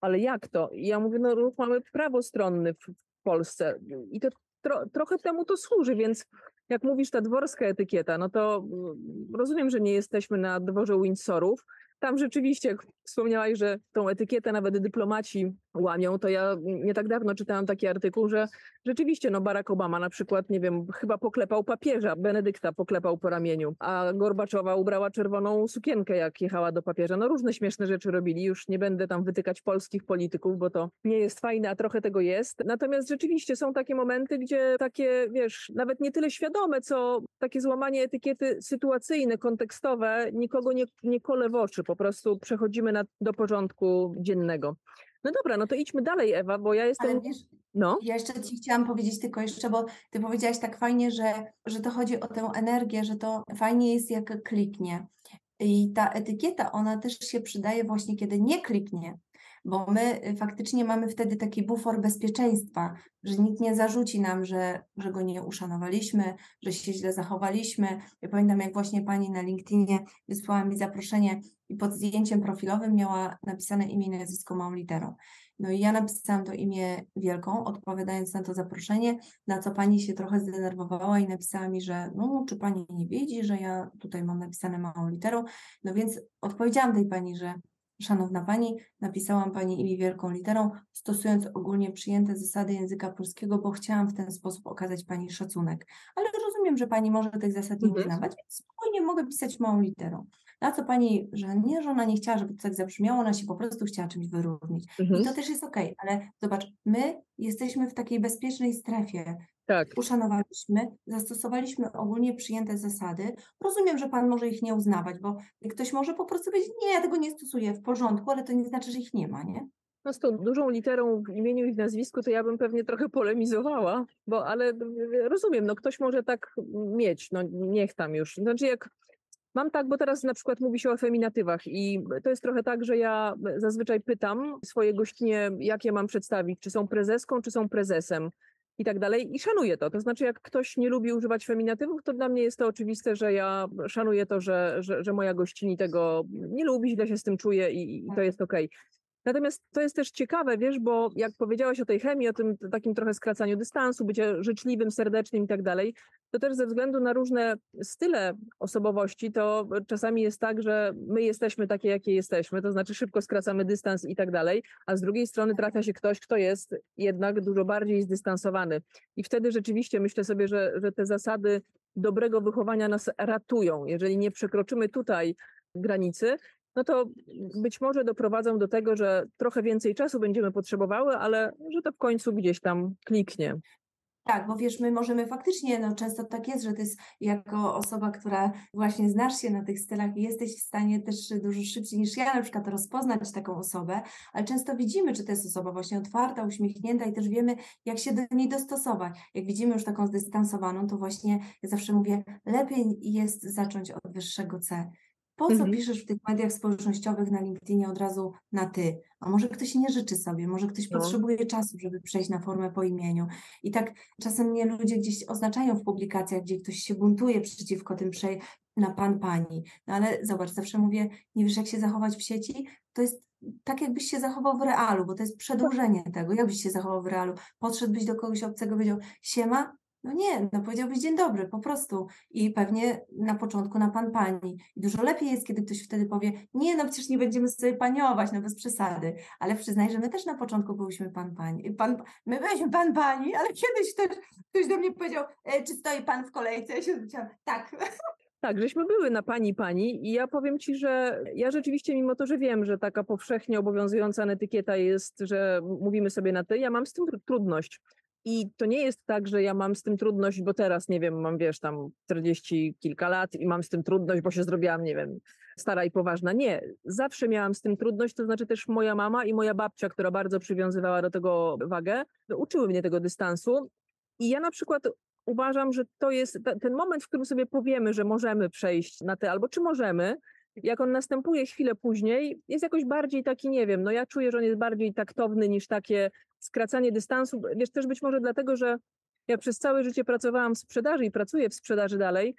ale jak to? I ja mówię, no ruch mamy prawostronny w Polsce i to tro, trochę temu to służy, więc jak mówisz ta dworska etykieta, no to mm, rozumiem, że nie jesteśmy na dworze Windsorów. Tam rzeczywiście, jak wspomniałaś, że tą etykietę nawet dyplomaci łamią, to ja nie tak dawno czytałam taki artykuł, że rzeczywiście no Barack Obama na przykład, nie wiem, chyba poklepał papieża, Benedykta poklepał po ramieniu, a Gorbaczowa ubrała czerwoną sukienkę, jak jechała do papieża. No różne śmieszne rzeczy robili, już nie będę tam wytykać polskich polityków, bo to nie jest fajne, a trochę tego jest. Natomiast rzeczywiście są takie momenty, gdzie takie, wiesz, nawet nie tyle świadome, co takie złamanie etykiety sytuacyjne, kontekstowe, nikogo nie, nie kole w oczy, po prostu przechodzimy na, do porządku dziennego. No dobra, no to idźmy dalej, Ewa, bo ja jestem. Wiesz, no. Ja jeszcze Ci chciałam powiedzieć tylko jeszcze, bo Ty powiedziałaś tak fajnie, że, że to chodzi o tę energię, że to fajnie jest jak kliknie. I ta etykieta, ona też się przydaje właśnie, kiedy nie kliknie, bo my y, faktycznie mamy wtedy taki bufor bezpieczeństwa, że nikt nie zarzuci nam, że, że go nie uszanowaliśmy, że się źle zachowaliśmy. Ja pamiętam, jak właśnie pani na LinkedInie wysłała mi zaproszenie i pod zdjęciem profilowym miała napisane imię i nazwisko małą literą. No i ja napisałam to imię wielką, odpowiadając na to zaproszenie, na co pani się trochę zdenerwowała i napisała mi, że no, czy pani nie widzi, że ja tutaj mam napisane małą literą. No więc odpowiedziałam tej pani, że Szanowna Pani, napisałam Pani imię wielką literą, stosując ogólnie przyjęte zasady języka polskiego, bo chciałam w ten sposób okazać Pani szacunek. Ale rozumiem, że Pani może tych zasad nie mhm. uznawać, więc spokojnie mogę pisać małą literą. Na co pani, że nie, że ona nie chciała, żeby to tak zabrzmiało, ona się po prostu chciała czymś wyróżnić. Mhm. I to też jest okej, okay, ale zobacz, my jesteśmy w takiej bezpiecznej strefie. Tak. Uszanowaliśmy, zastosowaliśmy ogólnie przyjęte zasady. Rozumiem, że pan może ich nie uznawać, bo ktoś może po prostu powiedzieć, nie, ja tego nie stosuję w porządku, ale to nie znaczy, że ich nie ma, nie? No z tą dużą literą w imieniu i w nazwisku to ja bym pewnie trochę polemizowała, bo ale rozumiem, no ktoś może tak mieć, no niech tam już. Znaczy jak Mam tak, bo teraz na przykład mówi się o feminatywach i to jest trochę tak, że ja zazwyczaj pytam swoje gościnie, jak je mam przedstawić, czy są prezeską, czy są prezesem i tak dalej. I szanuję to. To znaczy, jak ktoś nie lubi używać feminatywów, to dla mnie jest to oczywiste, że ja szanuję to, że, że, że moja gościni tego nie lubi, źle się z tym czuje i, i to jest okej. Okay. Natomiast to jest też ciekawe, wiesz, bo jak powiedziałaś o tej chemii, o tym takim trochę skracaniu dystansu, bycie życzliwym, serdecznym i tak dalej, to też ze względu na różne style osobowości, to czasami jest tak, że my jesteśmy takie, jakie jesteśmy, to znaczy szybko skracamy dystans i tak dalej, a z drugiej strony trafia się ktoś, kto jest jednak dużo bardziej zdystansowany. I wtedy rzeczywiście myślę sobie, że, że te zasady dobrego wychowania nas ratują. Jeżeli nie przekroczymy tutaj granicy, no to być może doprowadzą do tego, że trochę więcej czasu będziemy potrzebowały, ale że to w końcu gdzieś tam kliknie. Tak, bo wiesz, my możemy faktycznie, no często tak jest, że ty jest jako osoba, która właśnie znasz się na tych stylach i jesteś w stanie też dużo szybciej niż ja na przykład rozpoznać taką osobę, ale często widzimy, czy to jest osoba właśnie otwarta, uśmiechnięta i też wiemy, jak się do niej dostosować. Jak widzimy już taką zdystansowaną, to właśnie ja zawsze mówię, lepiej jest zacząć od wyższego C. Po co mhm. piszesz w tych mediach społecznościowych na LinkedInie od razu na ty? A może ktoś nie życzy sobie, może ktoś no. potrzebuje czasu, żeby przejść na formę po imieniu. I tak czasem mnie ludzie gdzieś oznaczają w publikacjach, gdzie ktoś się buntuje przeciwko tym przej na pan, pani. No ale zobacz, zawsze mówię, nie wiesz jak się zachować w sieci? To jest tak, jakbyś się zachował w realu, bo to jest przedłużenie tego. Jakbyś się zachował w realu? Podszedłbyś do kogoś obcego, powiedział, siema, no nie, no powiedziałbyś dzień dobry, po prostu. I pewnie na początku na pan pani. I dużo lepiej jest, kiedy ktoś wtedy powie, nie, no przecież nie będziemy sobie paniować, no bez przesady. Ale przyznaj, że my też na początku byliśmy pan pani. Pan, my byliśmy pan pani, ale kiedyś też ktoś do mnie powiedział, e, czy stoi pan w kolejce? Ja się zwróciłam, tak. Tak, żeśmy były na pani pani i ja powiem ci, że ja rzeczywiście, mimo to, że wiem, że taka powszechnie obowiązująca etykieta jest, że mówimy sobie na ty, ja mam z tym trudność. I to nie jest tak, że ja mam z tym trudność, bo teraz, nie wiem, mam, wiesz, tam 40 kilka lat i mam z tym trudność, bo się zrobiłam, nie wiem, stara i poważna. Nie, zawsze miałam z tym trudność, to znaczy też moja mama i moja babcia, która bardzo przywiązywała do tego wagę, uczyły mnie tego dystansu. I ja na przykład uważam, że to jest ten moment, w którym sobie powiemy, że możemy przejść na te, albo czy możemy, jak on następuje chwilę później, jest jakoś bardziej taki, nie wiem, no ja czuję, że on jest bardziej taktowny niż takie skracanie dystansu. Wiesz, też być może dlatego, że ja przez całe życie pracowałam w sprzedaży i pracuję w sprzedaży dalej.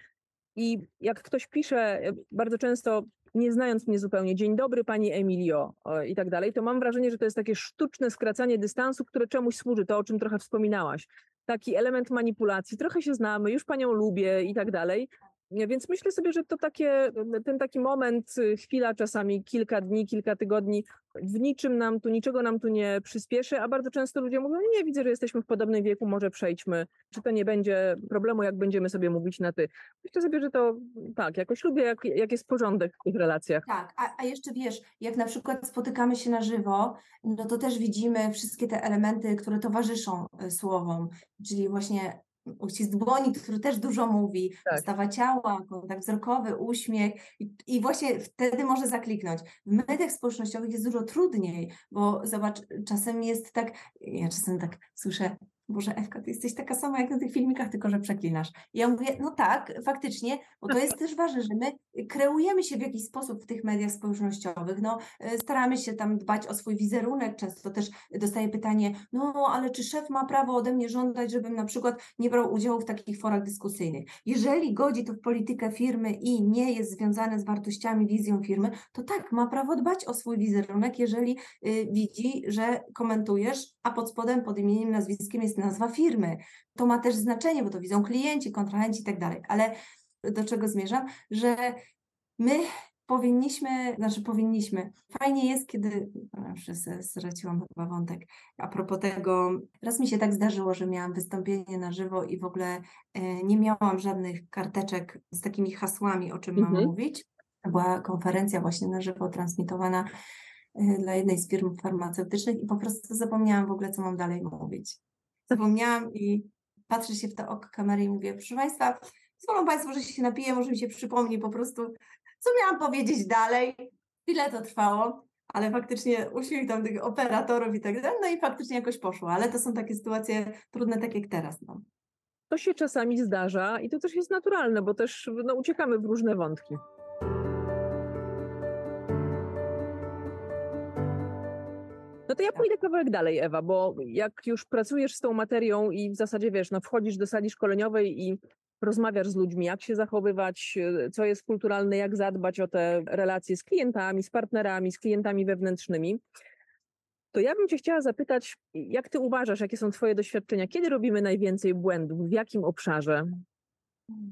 I jak ktoś pisze, bardzo często nie znając mnie zupełnie, dzień dobry pani Emilio i tak dalej, to mam wrażenie, że to jest takie sztuczne skracanie dystansu, które czemuś służy, to o czym trochę wspominałaś. Taki element manipulacji, trochę się znamy, już panią lubię i tak dalej. Więc myślę sobie, że to takie, ten taki moment, y, chwila czasami kilka dni, kilka tygodni, w niczym nam tu, niczego nam tu nie przyspieszy, a bardzo często ludzie mówią, nie, widzę, że jesteśmy w podobnym wieku, może przejdźmy, czy to nie będzie problemu, jak będziemy sobie mówić na ty. Myślę sobie, że to tak, jakoś lubię, jak, jak jest porządek w tych relacjach. Tak, a, a jeszcze wiesz, jak na przykład spotykamy się na żywo, no to też widzimy wszystkie te elementy, które towarzyszą y, słowom, czyli właśnie uścisk dłoni, który też dużo mówi, tak. postawa ciała, kontakt wzrokowy, uśmiech i, i, właśnie wtedy może zakliknąć. W mediach społecznościowych jest dużo trudniej, bo zobacz, czasem jest tak, ja czasem tak słyszę, Boże, Ewka, ty jesteś taka sama jak na tych filmikach, tylko że przeklinasz. I ja mówię, no tak, faktycznie, bo to jest też ważne, że my kreujemy się w jakiś sposób w tych mediach społecznościowych, no e, staramy się tam dbać o swój wizerunek, często też dostaję pytanie, no ale czy szef ma prawo ode mnie żądać, żebym na przykład nie brał udziału w takich forach dyskusyjnych. Jeżeli godzi to w politykę firmy i nie jest związane z wartościami, wizją firmy, to tak, ma prawo dbać o swój wizerunek, jeżeli y, widzi, że komentujesz, a pod spodem, pod imieniem, nazwiskiem jest nazwa firmy. To ma też znaczenie, bo to widzą klienci, kontrahenci i tak dalej. Ale do czego zmierzam? Że my powinniśmy, znaczy powinniśmy. Fajnie jest, kiedy, już straciłam chyba wątek, a propos tego, raz mi się tak zdarzyło, że miałam wystąpienie na żywo i w ogóle e, nie miałam żadnych karteczek z takimi hasłami, o czym mam mhm. mówić. To była konferencja właśnie na żywo transmitowana e, dla jednej z firm farmaceutycznych i po prostu zapomniałam w ogóle, co mam dalej mówić zapomniałam i patrzę się w to oko kamery i mówię, proszę Państwa, pozwolą Państwo, że się napiję, może mi się przypomni po prostu, co miałam powiedzieć dalej. Ile to trwało, ale faktycznie uśmiech tam tych operatorów i tak dalej, no i faktycznie jakoś poszło, ale to są takie sytuacje trudne, tak jak teraz. No. To się czasami zdarza i to też jest naturalne, bo też no, uciekamy w różne wątki. No to ja pójdę kawałek dalej, Ewa, bo jak już pracujesz z tą materią i w zasadzie wiesz, no wchodzisz do sali szkoleniowej i rozmawiasz z ludźmi, jak się zachowywać, co jest kulturalne, jak zadbać o te relacje z klientami, z partnerami, z klientami wewnętrznymi, to ja bym Cię chciała zapytać, jak Ty uważasz, jakie są Twoje doświadczenia? Kiedy robimy najwięcej błędów? W jakim obszarze?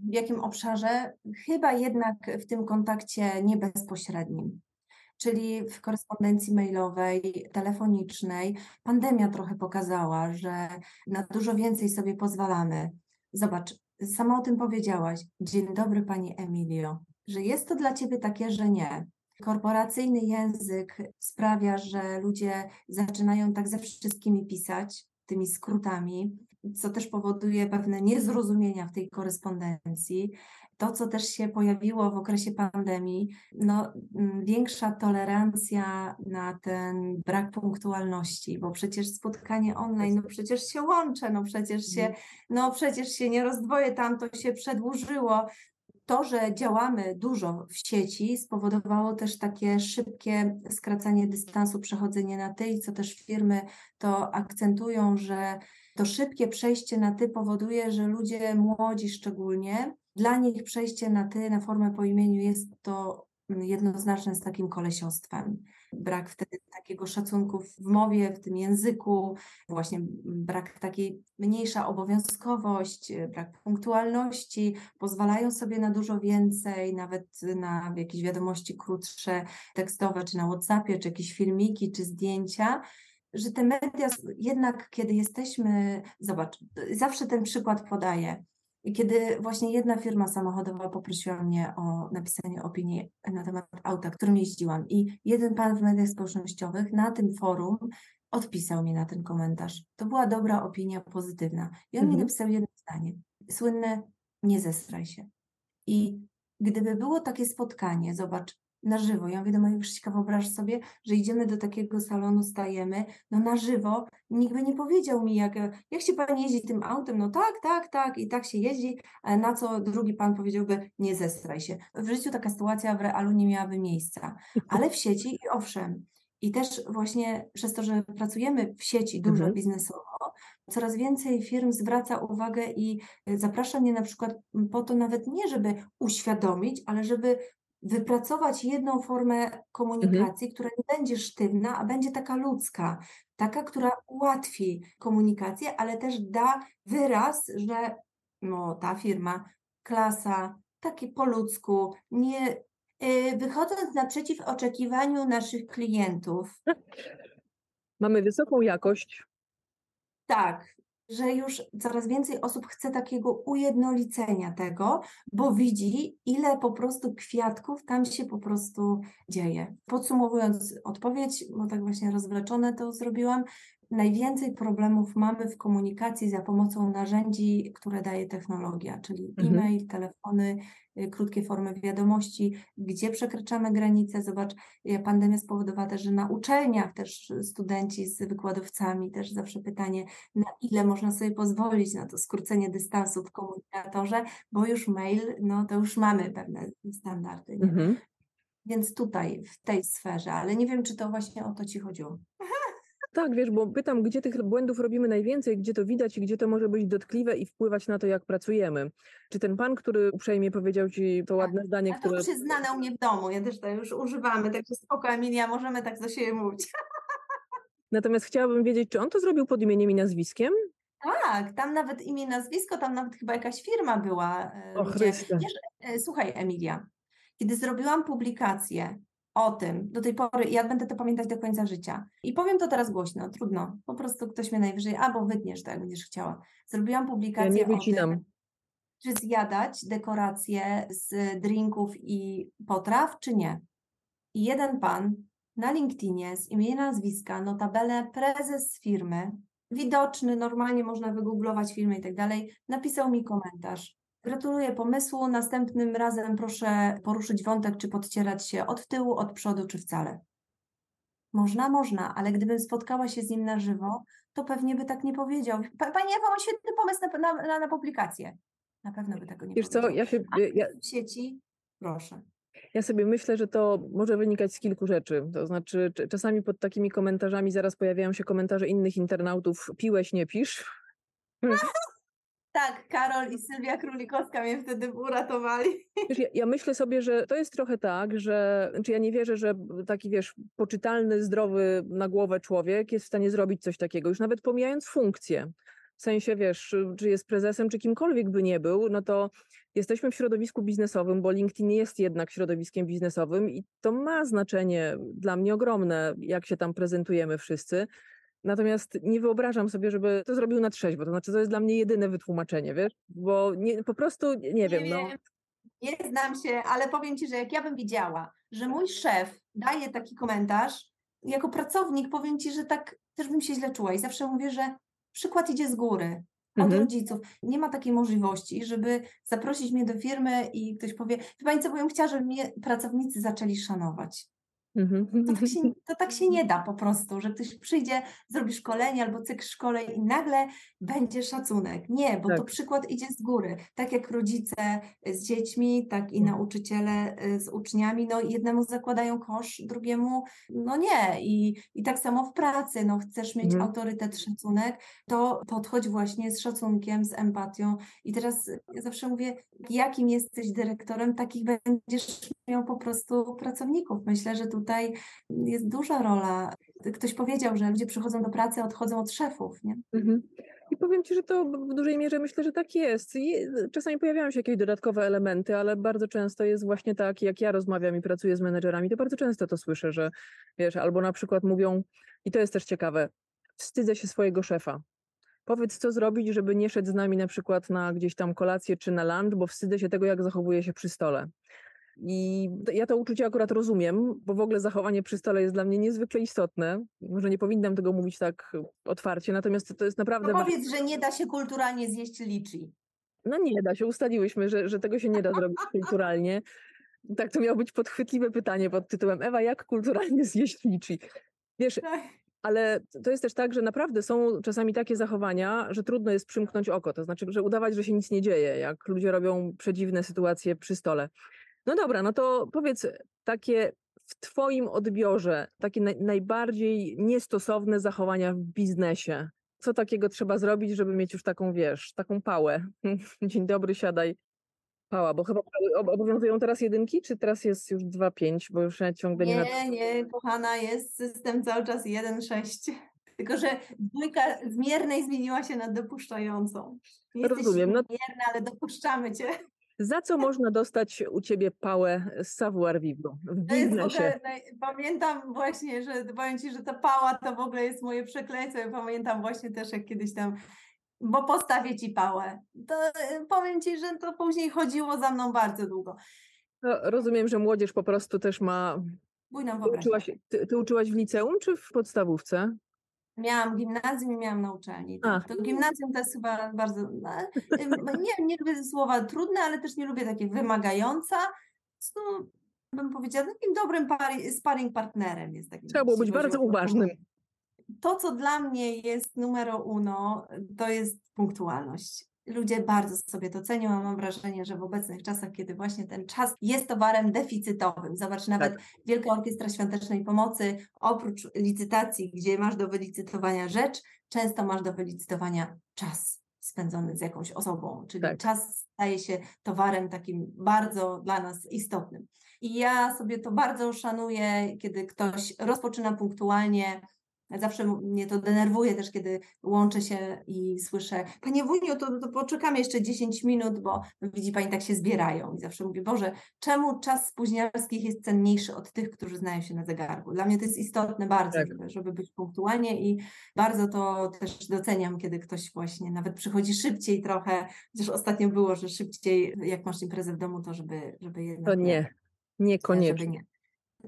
W jakim obszarze? Chyba jednak w tym kontakcie niebezpośrednim czyli w korespondencji mailowej, telefonicznej. Pandemia trochę pokazała, że na dużo więcej sobie pozwalamy. Zobacz, sama o tym powiedziałaś. Dzień dobry, Pani Emilio. Że jest to dla Ciebie takie, że nie. Korporacyjny język sprawia, że ludzie zaczynają tak ze wszystkimi pisać, tymi skrótami, co też powoduje pewne niezrozumienia w tej korespondencji to, co też się pojawiło w okresie pandemii, no, mm, większa tolerancja na ten brak punktualności, bo przecież spotkanie online, no przecież się łączę, no przecież się, mhm. no przecież się nie rozdwoję, tam to się przedłużyło. To, że działamy dużo w sieci, spowodowało też takie szybkie skracanie dystansu, przechodzenie na ty, co też firmy to akcentują, że to szybkie przejście na ty powoduje, że ludzie młodzi szczególnie dla nich przejście na ty, na formę po imieniu jest to jednoznaczne z takim kolesiostwem. Brak wtedy takiego szacunku w mowie, w tym języku, właśnie brak takiej mniejsza obowiązkowość, brak punktualności, pozwalają sobie na dużo więcej, nawet na jakieś wiadomości krótsze, tekstowe, czy na WhatsAppie, czy jakieś filmiki, czy zdjęcia że te media jednak, kiedy jesteśmy, zobacz, zawsze ten przykład podaję. I kiedy właśnie jedna firma samochodowa poprosiła mnie o napisanie opinii na temat auta, którym jeździłam, i jeden pan w mediach społecznościowych na tym forum odpisał mi na ten komentarz. To była dobra opinia, pozytywna. I on mhm. mi napisał jedno zdanie. Słynne, nie zestraj się. I gdyby było takie spotkanie, zobacz, na żywo. Ja mówię do mojego Krzyśka, wyobraź sobie, że idziemy do takiego salonu, stajemy, no na żywo, nikt by nie powiedział mi, jak, jak się pan jeździ tym autem, no tak, tak, tak i tak się jeździ, na co drugi pan powiedziałby, nie zestraj się. W życiu taka sytuacja w realu nie miałaby miejsca, ale w sieci owszem. I też właśnie przez to, że pracujemy w sieci dużo mhm. biznesowo, coraz więcej firm zwraca uwagę i zaprasza mnie na przykład po to nawet nie, żeby uświadomić, ale żeby wypracować jedną formę komunikacji, mhm. która nie będzie sztywna, a będzie taka ludzka, taka, która ułatwi komunikację, ale też da wyraz, że no, ta firma, klasa, takie po ludzku, nie y, wychodząc naprzeciw oczekiwaniu naszych klientów. Mamy wysoką jakość. Tak, że już coraz więcej osób chce takiego ujednolicenia tego, bo widzi, ile po prostu kwiatków tam się po prostu dzieje. Podsumowując odpowiedź, bo tak właśnie rozwleczone to zrobiłam, najwięcej problemów mamy w komunikacji za pomocą narzędzi, które daje technologia, czyli mhm. e-mail, telefony, krótkie formy wiadomości, gdzie przekraczamy granice. Zobacz, pandemia spowodowała też, że na uczelniach też studenci z wykładowcami też zawsze pytanie, na ile można sobie pozwolić na to skrócenie dystansu w komunikatorze, bo już mail, no to już mamy pewne standardy. Mhm. Więc tutaj, w tej sferze, ale nie wiem, czy to właśnie o to Ci chodziło. Tak, wiesz, bo pytam, gdzie tych błędów robimy najwięcej, gdzie to widać i gdzie to może być dotkliwe i wpływać na to, jak pracujemy. Czy ten pan, który uprzejmie powiedział ci to tak. ładne zdanie, A które... To już jest znane u mnie w domu, ja też to już używamy, także spoko Emilia, możemy tak do siebie mówić. Natomiast chciałabym wiedzieć, czy on to zrobił pod imieniem i nazwiskiem? Tak, tam nawet imię, nazwisko, tam nawet chyba jakaś firma była. E, o. Wiesz, e, słuchaj Emilia, kiedy zrobiłam publikację o tym do tej pory ja będę to pamiętać do końca życia. I powiem to teraz głośno, trudno. Po prostu ktoś mnie najwyżej, albo wytniesz to, jak będziesz chciała. Zrobiłam publikację ja o tym, czy zjadać dekoracje z drinków i potraw, czy nie. I jeden pan na LinkedInie z imienia nazwiska, notabene prezes firmy, widoczny, normalnie można wygooglować firmę i tak dalej, napisał mi komentarz. Gratuluję pomysłu. Następnym razem proszę poruszyć wątek, czy podcierać się od tyłu, od przodu, czy wcale. Można, można, ale gdybym spotkała się z nim na żywo, to pewnie by tak nie powiedział. Pani Ewa, mam świetny pomysł na, na, na publikację. Na pewno by tego nie Wiesz powiedział. co, ja się... Ja... W sieci, proszę. Ja sobie myślę, że to może wynikać z kilku rzeczy. To znaczy, czasami pod takimi komentarzami zaraz pojawiają się komentarze innych internautów: piłeś, nie pisz. Tak, Karol i Sylwia Królikowska mnie wtedy uratowali. Wiesz, ja, ja, myślę sobie, że to jest trochę tak, że czy ja nie wierzę, że taki wiesz, poczytalny, zdrowy na głowę człowiek jest w stanie zrobić coś takiego, już nawet pomijając funkcję. W sensie, wiesz, czy jest prezesem, czy kimkolwiek by nie był, no to jesteśmy w środowisku biznesowym, bo LinkedIn jest jednak środowiskiem biznesowym i to ma znaczenie dla mnie ogromne, jak się tam prezentujemy wszyscy. Natomiast nie wyobrażam sobie, żeby to zrobił na trzeźwo. To znaczy, to jest dla mnie jedyne wytłumaczenie, wiesz? Bo nie, po prostu nie, nie wiem. No. Nie znam się, ale powiem ci, że jak ja bym widziała, że mój szef daje taki komentarz, jako pracownik powiem ci, że tak też bym się źle czuła i zawsze mówię, że przykład idzie z góry. Od mhm. rodziców. Nie ma takiej możliwości, żeby zaprosić mnie do firmy i ktoś powie, chyba nic, bo bym chciała, żeby mnie pracownicy zaczęli szanować. Mhm. To tak, się, to tak się nie da po prostu, że ktoś przyjdzie, zrobi szkolenie albo cykl szkoleń i nagle będzie szacunek. Nie, bo tak. to przykład idzie z góry. Tak jak rodzice z dziećmi, tak i mhm. nauczyciele y, z uczniami, no jednemu zakładają kosz, drugiemu no nie. I, i tak samo w pracy, no chcesz mieć mhm. autorytet, szacunek, to podchodź właśnie z szacunkiem, z empatią. I teraz ja zawsze mówię, jakim jesteś dyrektorem, takich będziesz miał po prostu pracowników. Myślę, że tu tutaj jest duża rola. Ktoś powiedział, że ludzie przychodzą do pracy, odchodzą od szefów. Nie? Mhm. I powiem Ci, że to w dużej mierze myślę, że tak jest. Czasami pojawiają się jakieś dodatkowe elementy, ale bardzo często jest właśnie tak, jak ja rozmawiam i pracuję z menedżerami, to bardzo często to słyszę, że wiesz, albo na przykład mówią, i to jest też ciekawe, wstydzę się swojego szefa. Powiedz, co zrobić, żeby nie szedł z nami na przykład na gdzieś tam kolację czy na lunch, bo wstydzę się tego, jak zachowuje się przy stole. I ja to uczucie akurat rozumiem, bo w ogóle zachowanie przy stole jest dla mnie niezwykle istotne. Może nie powinnam tego mówić tak otwarcie, natomiast to jest naprawdę. No powiedz, że nie da się kulturalnie zjeść liczy. No nie da się, ustaliłyśmy, że, że tego się nie da zrobić kulturalnie. Tak, to miało być podchwytliwe pytanie pod tytułem Ewa, jak kulturalnie zjeść liczy? Wiesz, tak. ale to jest też tak, że naprawdę są czasami takie zachowania, że trudno jest przymknąć oko. To znaczy, że udawać, że się nic nie dzieje, jak ludzie robią przedziwne sytuacje przy stole. No dobra, no to powiedz takie w Twoim odbiorze, takie najbardziej niestosowne zachowania w biznesie. Co takiego trzeba zrobić, żeby mieć już taką, wiesz, taką pałę? Dzień dobry, siadaj. Pała, bo chyba obowiązują teraz jedynki, czy teraz jest już 2,5, bo już ja ciągle nie... Nie, nie, kochana, jest system cały czas 1,6. Tylko, że dwójka zmiernej zmieniła się na dopuszczającą. Jesteś Rozumiem. No... Mierna, ale dopuszczamy cię. Za co można dostać u ciebie pałę z savoir vivre w To biznesie? ogóle, pamiętam właśnie, że powiem Ci, że ta pała to w ogóle jest moje przekleństwo. Ja pamiętam właśnie też, jak kiedyś tam, bo postawię Ci pałę. To powiem Ci, że to później chodziło za mną bardzo długo. No, rozumiem, że młodzież po prostu też ma. Bójną Ty wyobraźnię. ty, ty uczyłaś w liceum czy w podstawówce? Miałam gimnazjum i miałam na uczelni. To gimnazjum to jest chyba bardzo, no, nie, nie lubię słowa trudne, ale też nie lubię takie wymagająca. Prostu bym powiedziała, takim dobrym pari, sparring partnerem jest takim. Trzeba było być bardzo uważnym. To, co dla mnie jest numero uno, to jest punktualność. Ludzie bardzo sobie to cenią, a mam wrażenie, że w obecnych czasach, kiedy właśnie ten czas jest towarem deficytowym. Zobacz, nawet Wielka Orkiestra Świątecznej Pomocy, oprócz licytacji, gdzie masz do wylicytowania rzecz, często masz do wylicytowania czas spędzony z jakąś osobą, czyli Tak. czas staje się towarem takim bardzo dla nas istotnym. I ja sobie to bardzo szanuję, kiedy ktoś rozpoczyna punktualnie. Zawsze mnie to denerwuje też, kiedy łączę się i słyszę, Panie Wuniu, to, to poczekamy jeszcze 10 minut, bo widzi Pani, tak się zbierają. I zawsze mówię, Boże, czemu czas spóźnialskich jest cenniejszy od tych, którzy znają się na zegarku? Dla mnie to jest istotne bardzo, Tak. żeby, żeby być punktualnie i bardzo to też doceniam, kiedy ktoś właśnie nawet przychodzi szybciej trochę, chociaż ostatnio było, że szybciej, jak masz imprezę w domu, to żeby, żeby jednak To nie, żeby niekoniecznie. nie.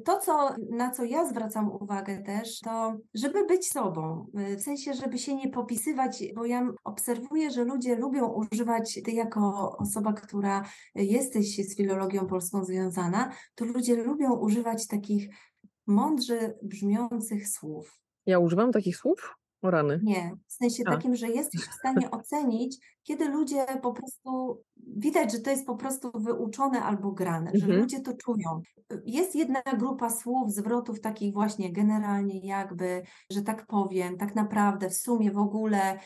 To, co, na co ja zwracam uwagę też, to żeby być sobą, y, w sensie, żeby się nie popisywać, bo ja obserwuję, że ludzie lubią używać, ty jako osoba, która jesteś z filologią polską związana, to ludzie lubią używać takich mądrze brzmiących słów. Ja używam takich słów? O rany. Nie, w sensie A. takim, że jesteś w stanie ocenić, kiedy ludzie po prostu, widać, że to jest po prostu wyuczone albo grane, że Mhm. ludzie to czują. Jest jedna grupa słów, zwrotów takich właśnie generalnie jakby, że tak powiem, tak naprawdę, w sumie w ogóle,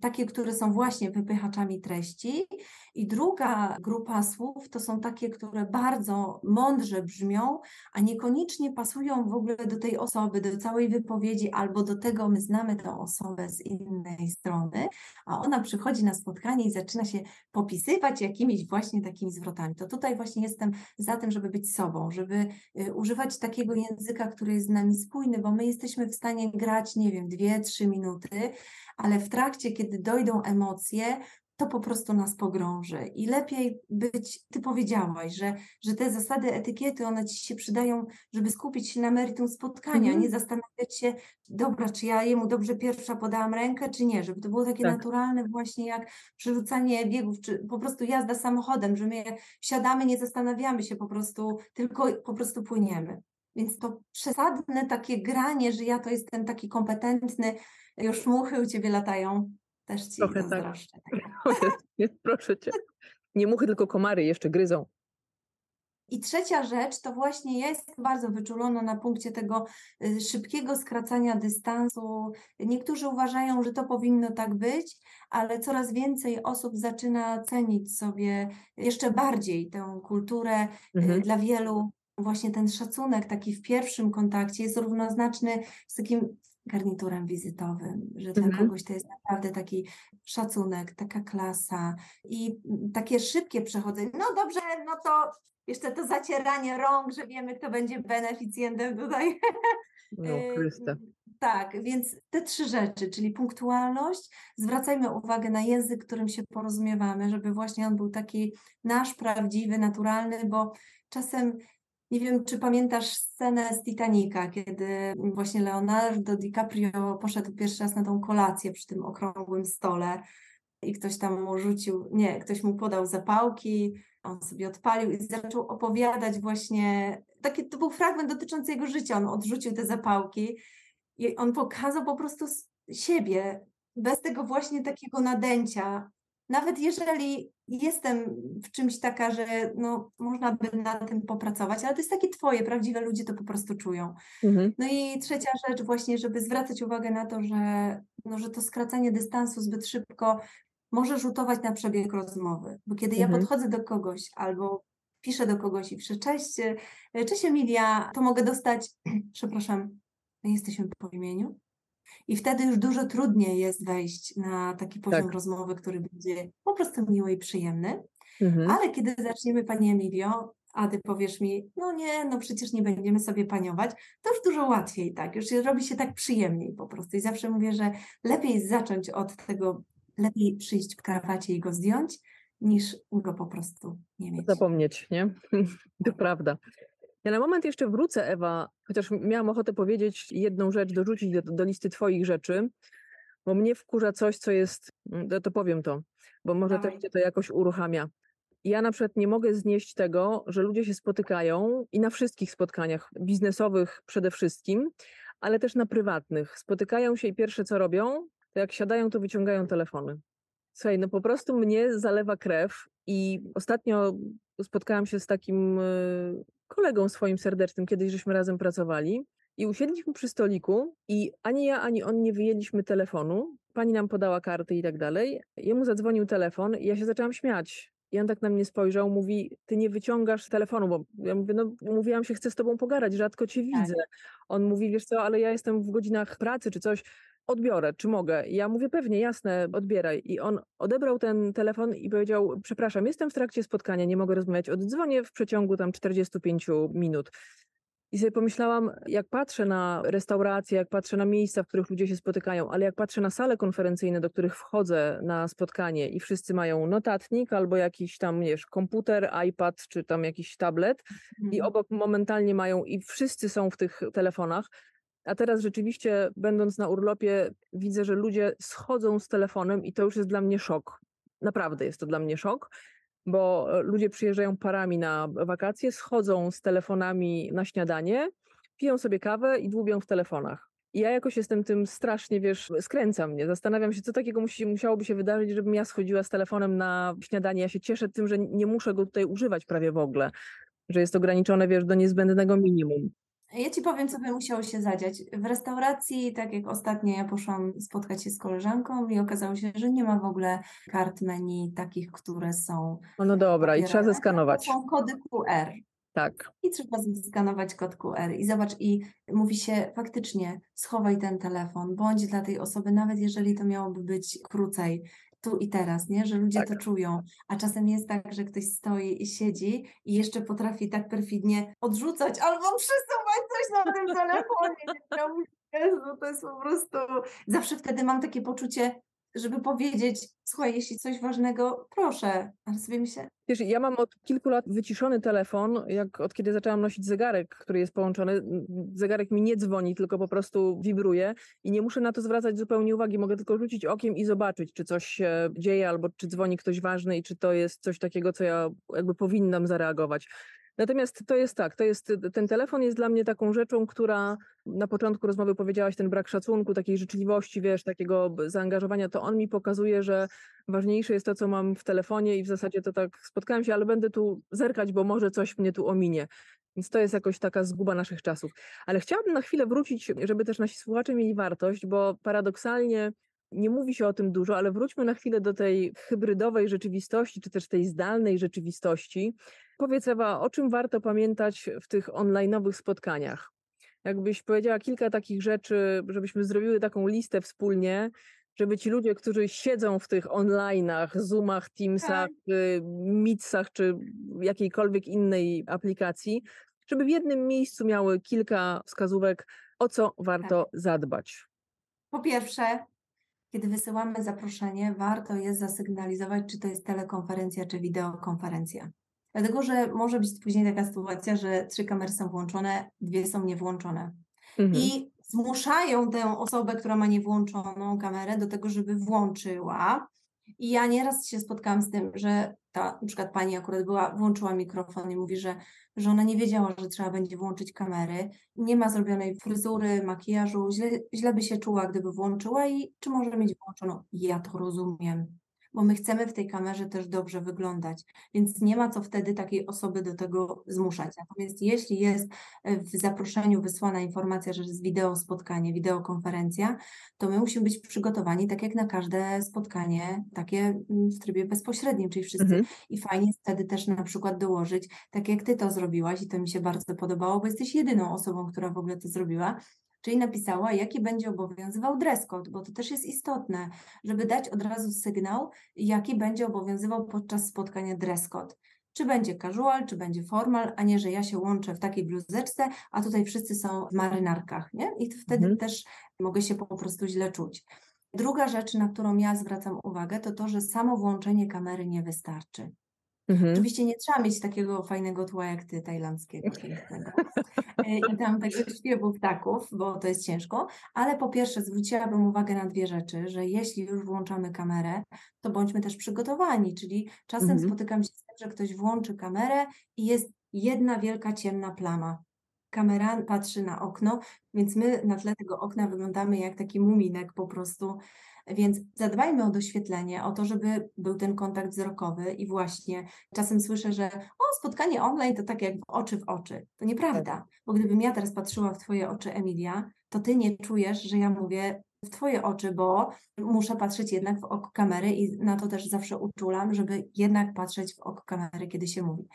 takie, które są właśnie wypychaczami treści i druga grupa słów to są takie, które bardzo mądrze brzmią, a niekoniecznie pasują w ogóle do tej osoby, do całej wypowiedzi albo do tego, my znamy tę osobę z innej strony, a ona przychodzi na spotkanie i zaczyna się popisywać jakimiś właśnie takimi zwrotami. To tutaj właśnie jestem za tym, żeby być sobą, żeby y, używać takiego języka, który jest z nami spójny, bo my jesteśmy w stanie grać, nie wiem, dwie, trzy minuty, ale w trakcie, kiedy dojdą emocje, to po prostu nas pogrąży. I lepiej być, ty powiedziałaś, że, że te zasady etykiety, one ci się przydają, żeby skupić się na meritum spotkania, Mhm. nie zastanawiać się, dobra, czy ja jemu dobrze pierwsza podałam rękę, czy nie, żeby to było takie Tak. naturalne właśnie jak przerzucanie biegów, czy po prostu jazda samochodem, że my jak wsiadamy, nie zastanawiamy się po prostu, tylko po prostu płyniemy. Więc to przesadne takie granie, że ja to jestem taki kompetentny, już muchy u ciebie latają, też ci Trochę tak. Jezu, nie, proszę cię. Nie muchy, tylko komary jeszcze gryzą. I trzecia rzecz, to właśnie ja jestem bardzo wyczulona na punkcie tego y, szybkiego skracania dystansu. Niektórzy uważają, że to powinno tak być, ale coraz więcej osób zaczyna cenić sobie jeszcze bardziej tę kulturę. Y, Mhm. Dla wielu właśnie ten szacunek taki w pierwszym kontakcie jest równoznaczny z takim garniturem wizytowym, że dla Mhm. kogoś to jest naprawdę taki szacunek, taka klasa i mm, takie szybkie przechodzenie. No dobrze, no to jeszcze to zacieranie rąk, że wiemy, kto będzie beneficjentem tutaj. No, Y, Chryste. Tak, więc te trzy rzeczy, czyli punktualność, zwracajmy uwagę na język, którym się porozumiewamy, żeby właśnie on był taki nasz, prawdziwy, naturalny, bo czasem nie wiem, czy pamiętasz scenę z Titanica, kiedy właśnie Leonardo DiCaprio poszedł pierwszy raz na tą kolację przy tym okrągłym stole i ktoś tam mu rzucił, nie, ktoś mu podał zapałki, on sobie odpalił i zaczął opowiadać właśnie, taki to był fragment dotyczący jego życia, on odrzucił te zapałki i on pokazał po prostu siebie, bez tego właśnie takiego nadęcia. Nawet jeżeli jestem w czymś taka, że no, można by na tym popracować, ale to jest takie twoje, prawdziwe ludzie to po prostu czują. Mhm. No i trzecia rzecz właśnie, żeby zwracać uwagę na to, że, no, że to skracanie dystansu zbyt szybko może rzutować na przebieg rozmowy. Bo kiedy ja Mhm. podchodzę do kogoś albo piszę do kogoś i piszę cześć, e, cześć Emilia, to mogę dostać, przepraszam, jesteśmy po imieniu? I wtedy już dużo trudniej jest wejść na taki poziom Tak. rozmowy, który będzie po prostu miły i przyjemny. Mhm. Ale kiedy zaczniemy, Pani Emilio, a Ty powiesz mi, no nie, no przecież nie będziemy sobie paniować, to już dużo łatwiej, tak, już robi się tak przyjemniej po prostu. I zawsze mówię, że lepiej zacząć od tego, lepiej przyjść w krawacie i go zdjąć, niż go po prostu nie mieć. Zapomnieć, nie? to prawda. Ja na moment jeszcze wrócę, Ewa, chociaż miałam ochotę powiedzieć jedną rzecz, dorzucić do, do listy Twoich rzeczy, bo mnie wkurza coś, co jest, to, to powiem to, bo może Dawaj. też Cię to jakoś uruchamia. Ja na przykład nie mogę znieść tego, że ludzie się spotykają i na wszystkich spotkaniach biznesowych przede wszystkim, ale też na prywatnych. Spotykają się i pierwsze co robią, to jak siadają, to wyciągają telefony. Słuchaj, no po prostu mnie zalewa krew i ostatnio spotkałam się z takim y, kolegą swoim serdecznym, kiedyś żeśmy razem pracowali i usiedliśmy przy stoliku i ani ja, ani on nie wyjęliśmy telefonu. Pani nam podała karty i tak dalej. Jemu zadzwonił telefon i ja się zaczęłam śmiać. I on tak na mnie spojrzał, mówi, ty nie wyciągasz telefonu, bo ja mówię, no mówiłam się, chcę z tobą pogadać, rzadko cię tak. widzę. On mówi, wiesz co, ale ja jestem w godzinach pracy czy coś, odbiorę, czy mogę. Ja mówię, pewnie, jasne, odbieraj. I on odebrał ten telefon i powiedział, przepraszam, jestem w trakcie spotkania, nie mogę rozmawiać, oddzwonię w przeciągu tam 45 minut. I sobie pomyślałam, jak patrzę na restauracje, jak patrzę na miejsca, w których ludzie się spotykają, ale jak patrzę na sale konferencyjne, do których wchodzę na spotkanie i wszyscy mają notatnik albo jakiś tam, wiesz, komputer, iPad czy tam jakiś tablet i mhm. obok momentalnie mają i wszyscy są w tych telefonach, a teraz rzeczywiście, będąc na urlopie, widzę, że ludzie schodzą z telefonem i to już jest dla mnie szok. Naprawdę jest to dla mnie szok, bo e, ludzie przyjeżdżają parami na wakacje, schodzą z telefonami na śniadanie, piją sobie kawę i dłubią w telefonach. I ja jakoś jestem tym strasznie, wiesz, skręca mnie. Zastanawiam się, co takiego musi, musiałoby się wydarzyć, żebym ja schodziła z telefonem na śniadanie. Ja się cieszę tym, że nie muszę go tutaj używać prawie w ogóle, że jest ograniczone, wiesz, do niezbędnego minimum. Ja ci powiem, co by musiało się zadziać. W restauracji, tak jak ostatnio ja poszłam spotkać się z koleżanką i okazało się, że nie ma w ogóle kart menu takich, które są. No, no dobra, i trzeba zeskanować. To są kody QR. Tak. I trzeba zeskanować kod QR. I zobacz, i mówi się faktycznie, schowaj ten telefon, bądź dla tej osoby, nawet jeżeli to miałoby być krócej, tu i teraz, nie? Że ludzie tak. to czują. A czasem jest tak, że ktoś stoi i siedzi i jeszcze potrafi tak perfidnie odrzucać albo przesuwać coś na tym telefonie. Jezu, to jest po prostu... Zawsze wtedy mam takie poczucie, żeby powiedzieć, słuchaj, jeśli coś ważnego, proszę, ale sobie myślę... Wiesz, ja mam od kilku lat wyciszony telefon, jak od kiedy zaczęłam nosić zegarek, który jest połączony. Zegarek mi nie dzwoni, tylko po prostu wibruje i nie muszę na to zwracać zupełnie uwagi. Mogę tylko rzucić okiem i zobaczyć, czy coś się dzieje, albo czy dzwoni ktoś ważny i czy to jest coś takiego, co ja jakby powinnam zareagować. Natomiast to jest tak, to jest, ten telefon jest dla mnie taką rzeczą, która na początku rozmowy powiedziałaś, ten brak szacunku, takiej życzliwości, wiesz, takiego zaangażowania, to on mi pokazuje, że ważniejsze jest to, co mam w telefonie i w zasadzie to tak spotkałem się, ale będę tu zerkać, bo może coś mnie tu ominie. Więc to jest jakoś taka zguba naszych czasów. Ale chciałabym na chwilę wrócić, żeby też nasi słuchacze mieli wartość, bo paradoksalnie nie mówi się o tym dużo, ale wróćmy na chwilę do tej hybrydowej rzeczywistości, czy też tej zdalnej rzeczywistości. Powiedz Ewa, o czym warto pamiętać w tych online'owych spotkaniach? Jakbyś powiedziała kilka takich rzeczy, żebyśmy zrobiły taką listę wspólnie, żeby ci ludzie, którzy siedzą w tych online'ach, Zoomach, Teamsach, tak. Meetsach czy jakiejkolwiek innej aplikacji, żeby w jednym miejscu miały kilka wskazówek, o co warto tak. zadbać. Po pierwsze, kiedy wysyłamy zaproszenie, warto jest zasygnalizować, czy to jest telekonferencja, czy wideokonferencja. Dlatego, że może być później taka sytuacja, że trzy kamery są włączone, dwie są niewłączone. Mhm. I zmuszają tę osobę, która ma niewłączoną kamerę, do tego, żeby włączyła. I ja nieraz się spotkałam z tym, że ta na przykład pani akurat była, włączyła mikrofon i mówi, że, że ona nie wiedziała, że trzeba będzie włączyć kamery, nie ma zrobionej fryzury, makijażu, źle, źle by się czuła, gdyby włączyła i czy może mieć włączoną. Ja to rozumiem bo my chcemy w tej kamerze też dobrze wyglądać, więc nie ma co wtedy takiej osoby do tego zmuszać. Natomiast jeśli jest e, w zaproszeniu wysłana informacja, że jest wideo spotkanie, wideokonferencja, to my musimy być przygotowani tak jak na każde spotkanie, takie mm, w trybie bezpośrednim, czyli wszyscy. Mhm. I fajnie jest wtedy też na przykład dołożyć, tak jak ty to zrobiłaś i to mi się bardzo podobało, bo jesteś jedyną osobą, która w ogóle to zrobiła, czyli napisała, jaki będzie obowiązywał dress code, bo to też jest istotne, żeby dać od razu sygnał, jaki będzie obowiązywał podczas spotkania dress code czy będzie casual, czy będzie formal, a nie, że ja się łączę w takiej bluzeczce, a tutaj wszyscy są w marynarkach, nie? I wtedy mhm. też mogę się po prostu źle czuć. Druga rzecz, na którą ja zwracam uwagę, to to, że samo włączenie kamery nie wystarczy. Mhm. Oczywiście nie trzeba mieć takiego fajnego tła jak ty, tajlandzkiego, pięknego. E, I tam tego śpiewu ptaków, bo to jest ciężko, ale po pierwsze zwróciłabym uwagę na dwie rzeczy, że jeśli już włączamy kamerę, to bądźmy też przygotowani, czyli czasem mhm. spotykam się z tym, że ktoś włączy kamerę i jest jedna wielka ciemna plama. Kamera patrzy na okno, więc my na tle tego okna wyglądamy jak taki muminek po prostu więc zadbajmy o doświetlenie, o to, żeby był ten kontakt wzrokowy i właśnie czasem słyszę, że o, spotkanie online to tak jak w oczy w oczy. To nieprawda, tak. bo gdybym ja teraz patrzyła w Twoje oczy, Emilia, to Ty nie czujesz, że ja mówię w Twoje oczy, bo muszę patrzeć jednak w oko kamery i na to też zawsze uczulam, żeby jednak patrzeć w oko kamery, kiedy się mówi.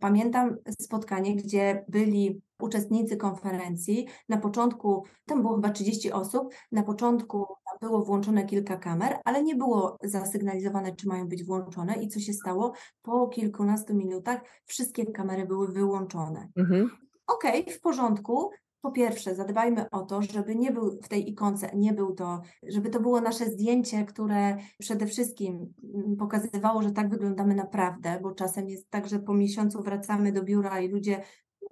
Pamiętam spotkanie, gdzie byli uczestnicy konferencji. Na początku, tam było chyba 30 osób, na początku było włączone kilka kamer, ale nie było zasygnalizowane, czy mają być włączone. I co się stało? Po kilkunastu minutach wszystkie kamery były wyłączone. Mhm. Okej, okay, w porządku, po pierwsze, zadbajmy o to, żeby nie był w tej ikonce, nie był to, żeby to było nasze zdjęcie, które przede wszystkim mm, pokazywało, że tak wyglądamy naprawdę, bo czasem jest tak, że po miesiącu wracamy do biura i ludzie,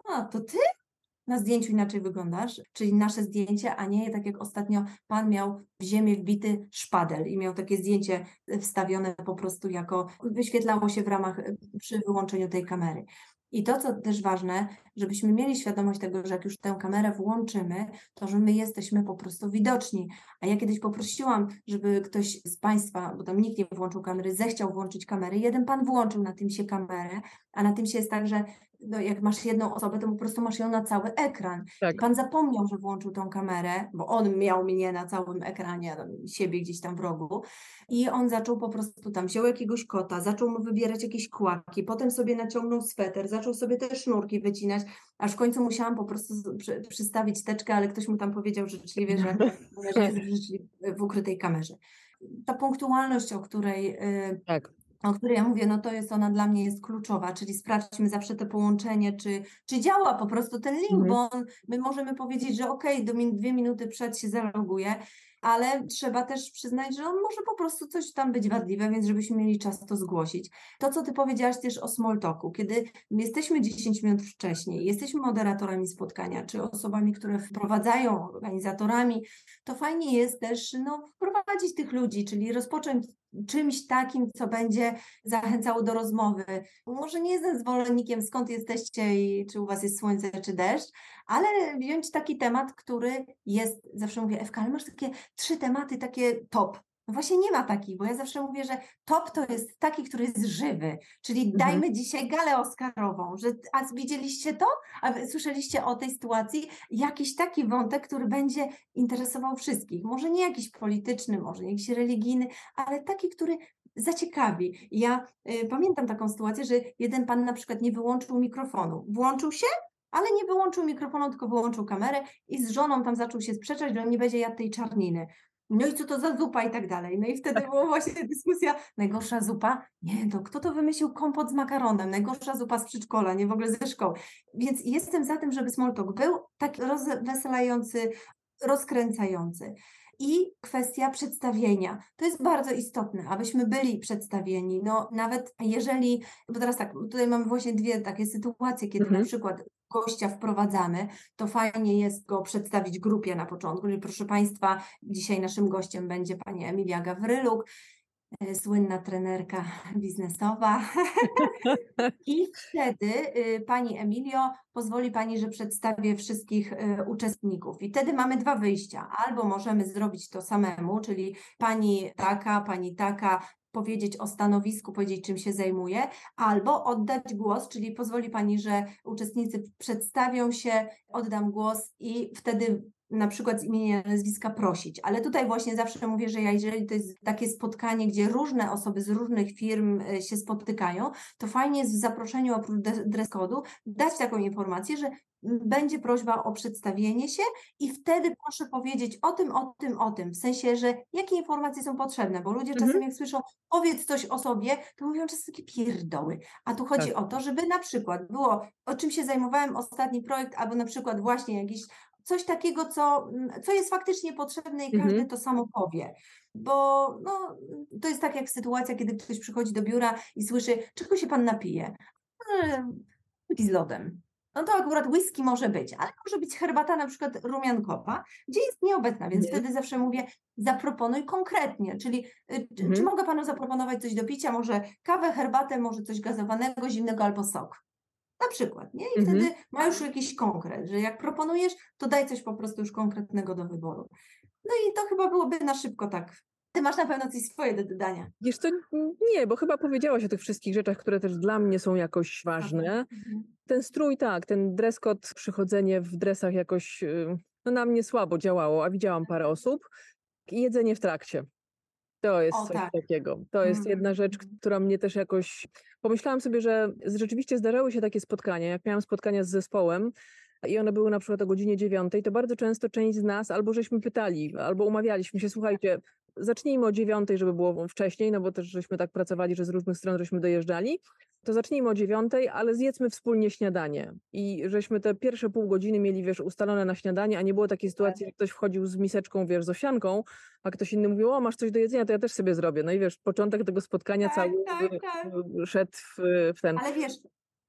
a to ty? Na zdjęciu inaczej wyglądasz, czyli nasze zdjęcie, a nie tak jak ostatnio pan miał w ziemię wbity szpadel i miał takie zdjęcie wstawione po prostu jako, wyświetlało się w ramach przy wyłączeniu tej kamery. I to, co też ważne, żebyśmy mieli świadomość tego, że jak już tę kamerę włączymy, to że my jesteśmy po prostu widoczni. A ja kiedyś poprosiłam, żeby ktoś z Państwa, bo tam nikt nie włączył kamery, zechciał włączyć kamery. Jeden Pan włączył na tym się kamerę, a na tym się jest tak, że no jak masz jedną osobę, to po prostu masz ją na cały ekran. Tak. Pan zapomniał, że włączył tą kamerę, bo on miał mnie na całym ekranie, siebie gdzieś tam w rogu. I on zaczął po prostu tam, wziął jakiegoś kota, zaczął mu wybierać jakieś kłaki, potem sobie naciągnął sweter, zaczął sobie te sznurki wycinać, aż w końcu musiałam po prostu przy, przystawić teczkę, ale ktoś mu tam powiedział życzliwie, że, że jest w ukrytej kamerze. Ta punktualność, o której y, tak o której ja mówię, no to jest ona dla mnie jest kluczowa, czyli sprawdźmy zawsze to połączenie, czy, czy działa po prostu ten link, mhm. bo my możemy powiedzieć, że ok, do min dwie minuty przed się zaloguje, ale trzeba też przyznać, że on może po prostu coś tam być wadliwe, więc żebyśmy mieli czas to zgłosić. To, co ty powiedziałaś też o small talku, kiedy jesteśmy 10 minut wcześniej, jesteśmy moderatorami spotkania, czy osobami, które wprowadzają, organizatorami, to fajnie jest też no, wprowadzić tych ludzi, czyli rozpocząć czymś takim, co będzie zachęcało do rozmowy. Może nie jestem zwolennikiem, skąd jesteście i czy u Was jest słońce, czy deszcz, ale wziąć taki temat, który jest, zawsze mówię, Ewka, ale masz takie trzy tematy, takie top. No właśnie nie ma takich, bo ja zawsze mówię, że top to jest taki, który jest żywy, czyli mhm. dajmy dzisiaj galę Oscarową, że a widzieliście to? A słyszeliście o tej sytuacji? Jakiś taki wątek, który będzie interesował wszystkich. Może nie jakiś polityczny, może nie jakiś religijny, ale taki, który zaciekawi. Ja y, pamiętam taką sytuację, że jeden pan na przykład nie wyłączył mikrofonu. Włączył się, ale nie wyłączył mikrofonu, tylko wyłączył kamerę i z żoną tam zaczął się sprzeczać, że on nie będzie jadł tej czarniny. No i co to za zupa i tak dalej. No i wtedy była właśnie dyskusja, najgorsza zupa? Nie, to kto to wymyślił kompot z makaronem? Najgorsza zupa z przedszkola, nie w ogóle ze szkoły. Więc jestem za tym, żeby small talk był tak rozweselający, rozkręcający. I kwestia przedstawienia. To jest bardzo istotne, abyśmy byli przedstawieni. No, nawet jeżeli, bo teraz tak, tutaj mamy właśnie dwie takie sytuacje, kiedy mhm. na przykład gościa wprowadzamy, to fajnie jest go przedstawić grupie na początku. Czyli proszę Państwa, dzisiaj naszym gościem będzie pani Emilia Gawryluk, słynna trenerka biznesowa. I wtedy y, pani Emilio pozwoli pani, że przedstawię wszystkich y, uczestników. I wtedy mamy dwa wyjścia. Albo możemy zrobić to samemu, czyli pani taka, pani taka powiedzieć o stanowisku, powiedzieć czym się zajmuje, albo oddać głos, czyli pozwoli Pani, że uczestnicy przedstawią się, oddam głos i wtedy na przykład z imienia nazwiska prosić. Ale tutaj właśnie zawsze mówię, że ja, jeżeli to jest takie spotkanie, gdzie różne osoby z różnych firm e, się spotykają, to fajnie jest w zaproszeniu oprócz dress code'u dać taką informację, że będzie prośba o przedstawienie się i wtedy proszę powiedzieć o tym, o tym, o tym. W sensie, że jakie informacje są potrzebne, bo ludzie czasem Mhm. jak słyszą powiedz coś o sobie, to mówią czasem takie pierdoły. A tu chodzi Tak. o to, żeby na przykład było, o czym się zajmowałem ostatni projekt, albo na przykład właśnie jakiś coś takiego, co, mm, co jest faktycznie potrzebne i każdy Mhm. to samo powie. Bo no, to jest tak jak sytuacja, kiedy ktoś przychodzi do biura i słyszy, czego się pan napije? "E, Whisky z lodem. No to akurat whisky może być, ale może być herbata na przykład rumiankowa, gdzie jest nieobecna, więc Mhm. wtedy zawsze mówię, zaproponuj konkretnie, czyli y, czy, czy Mhm. mogę panu zaproponować coś do picia, może kawę, herbatę, może coś gazowanego, zimnego albo sok. Na przykład, nie? I Mhm. wtedy ma już jakiś konkret, że jak proponujesz, to daj coś po prostu już konkretnego do wyboru. No i to chyba byłoby na szybko tak. Ty masz na pewno coś swoje do dodania. Wiesz nie, bo chyba powiedziałaś o tych wszystkich rzeczach, które też dla mnie są jakoś ważne. Mhm. Ten strój, tak, ten dress code, przychodzenie w dresach jakoś y, no, na mnie słabo działało, a widziałam parę osób. Jedzenie w trakcie. To jest O, coś tak. takiego. To jest Mhm, jedna rzecz, która mnie też jakoś. Pomyślałam sobie, że rzeczywiście zdarzały się takie spotkania. Jak miałam spotkania z zespołem i one były na przykład o godzinie dziewiątej, to bardzo często część z nas albo żeśmy pytali, albo umawialiśmy się, słuchajcie, zacznijmy o dziewiątej, żeby było wcześniej, no bo też żeśmy tak pracowali, że z różnych stron żeśmy dojeżdżali. To zacznijmy o dziewiątej, ale zjedzmy wspólnie śniadanie. I żeśmy te pierwsze pół godziny mieli, wiesz, ustalone na śniadanie, a nie było takiej sytuacji, że ktoś wchodził z miseczką, wiesz, z owsianką, a ktoś inny mówił, o, masz coś do jedzenia, to ja też sobie zrobię. No i wiesz, początek tego spotkania Tak, cały tak, tak. szedł w, w ten. Ale wiesz,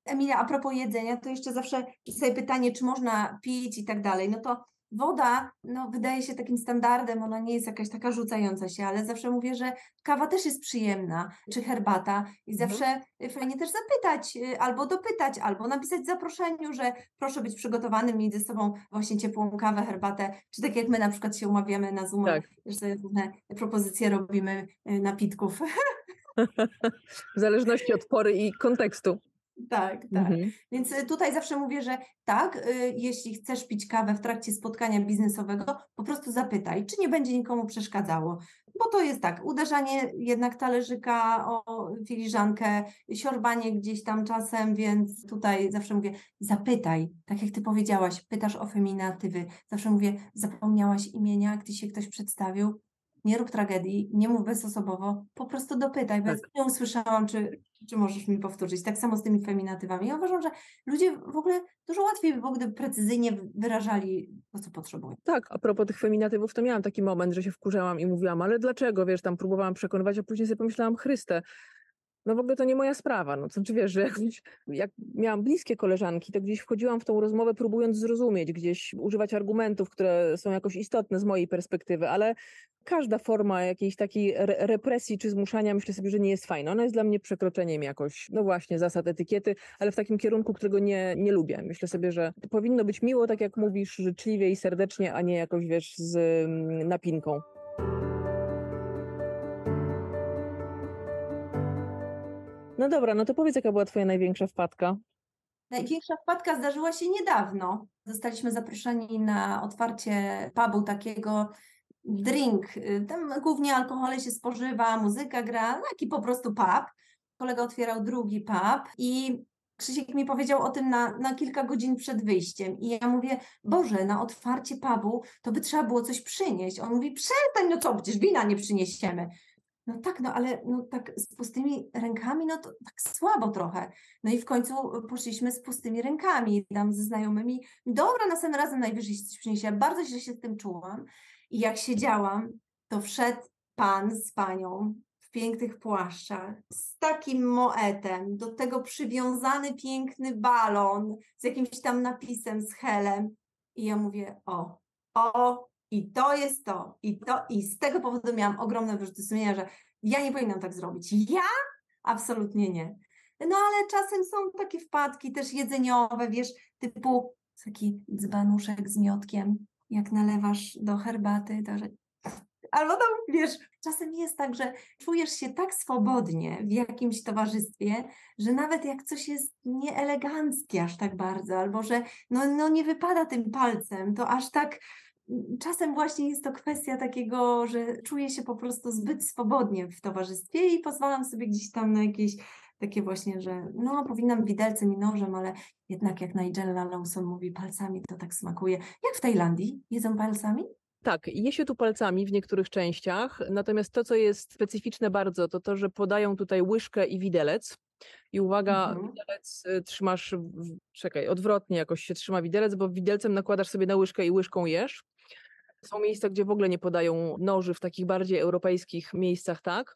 Emilia, a propos jedzenia, to jeszcze zawsze sobie pytanie, czy można pić i tak dalej. No to woda, no wydaje się takim standardem, ona nie jest jakaś taka rzucająca się, ale zawsze mówię, że kawa też jest przyjemna, czy herbata i Mhm. zawsze y, fajnie też zapytać, y, albo dopytać, albo napisać w zaproszeniu, że proszę być przygotowanym, mieć ze sobą właśnie ciepłą kawę, herbatę, czy tak jak my na przykład się umawiamy na Zoom, Tak. że różne propozycje robimy y, napitków. W zależności od pory i kontekstu. Tak, tak. Mhm. Więc y, tutaj zawsze mówię, że tak, y, jeśli chcesz pić kawę w trakcie spotkania biznesowego, po prostu zapytaj, czy nie będzie nikomu przeszkadzało. Bo to jest tak, uderzanie jednak talerzyka o filiżankę, siorbanie gdzieś tam czasem, więc tutaj zawsze mówię, zapytaj, tak jak ty powiedziałaś, pytasz o feminatywy. Zawsze mówię, zapomniałaś imienia, gdy się ktoś przedstawił. Nie rób tragedii, nie mów bezosobowo, po prostu dopytaj, bo ja Tak. nie usłyszałam, czy, czy możesz mi powtórzyć. Tak samo z tymi feminatywami. Ja uważam, że ludzie w ogóle dużo łatwiej by było, gdyby precyzyjnie wyrażali to, co potrzebują. Tak, a propos tych feminatywów, to miałam taki moment, że się wkurzałam i mówiłam, ale dlaczego, wiesz, tam próbowałam przekonywać, a później sobie pomyślałam, Chryste, no w ogóle to nie moja sprawa, no co czy wiesz, że jakbyś, jak miałam bliskie koleżanki, to gdzieś wchodziłam w tą rozmowę próbując zrozumieć, gdzieś używać argumentów, które są jakoś istotne z mojej perspektywy, ale każda forma jakiejś takiej re represji czy zmuszania myślę sobie, że nie jest fajna. Ona jest dla mnie przekroczeniem jakoś, no właśnie, zasad etykiety, ale w takim kierunku, którego nie, nie lubię. Myślę sobie, że to powinno być miło, tak jak mówisz, życzliwie i serdecznie, a nie jakoś, wiesz, z mm, napinką. No dobra, no to powiedz, jaka była twoja największa wpadka? Największa wpadka zdarzyła się niedawno. Zostaliśmy zaproszeni na otwarcie pubu takiego drink. Tam głównie alkohole się spożywa, muzyka gra, taki po prostu pub. Kolega otwierał drugi pub i Krzysiek mi powiedział o tym na, na kilka godzin przed wyjściem. I ja mówię, Boże, na otwarcie pubu to by trzeba było coś przynieść. On mówi, przestań, no co, przecież wina nie przyniesiemy. No tak, no ale no tak z pustymi rękami, no to tak słabo trochę. No i w końcu poszliśmy z pustymi rękami tam ze znajomymi. Dobra, następnym razem najwyżej coś przyniesie. Ja bardzo źle się z tym czułam. I jak siedziałam, to wszedł pan z panią w pięknych płaszczach, z takim moetem, do tego przywiązany piękny balon z jakimś tam napisem, z helem. I ja mówię, o, o, i to jest to, i to, i z tego powodu miałam ogromne wyrzuty sumienia, że ja nie powinnam tak zrobić. Ja? Absolutnie nie. No ale czasem są takie wpadki też jedzeniowe, wiesz, typu taki dzbanuszek z miotkiem, jak nalewasz do herbaty, to że... Albo tam, wiesz, czasem jest tak, że czujesz się tak swobodnie w jakimś towarzystwie, że nawet jak coś jest nieeleganckie aż tak bardzo, albo że no, no nie wypada tym palcem, to aż tak czasem właśnie jest to kwestia takiego, że czuję się po prostu zbyt swobodnie w towarzystwie i pozwalam sobie gdzieś tam na jakieś takie właśnie, że no powinnam widelcem i nożem, ale jednak jak Nigella Lawson mówi palcami, to tak smakuje. Jak w Tajlandii? Jedzą palcami? Tak, je się tu palcami w niektórych częściach, natomiast to, co jest specyficzne bardzo, to to, że podają tutaj łyżkę i widelec. I uwaga, Mhm. widelec y, trzymasz, czekaj, odwrotnie jakoś się trzyma widelec, bo widelcem nakładasz sobie na łyżkę i łyżką jesz. Są miejsca, gdzie w ogóle nie podają noży, w takich bardziej europejskich miejscach, tak.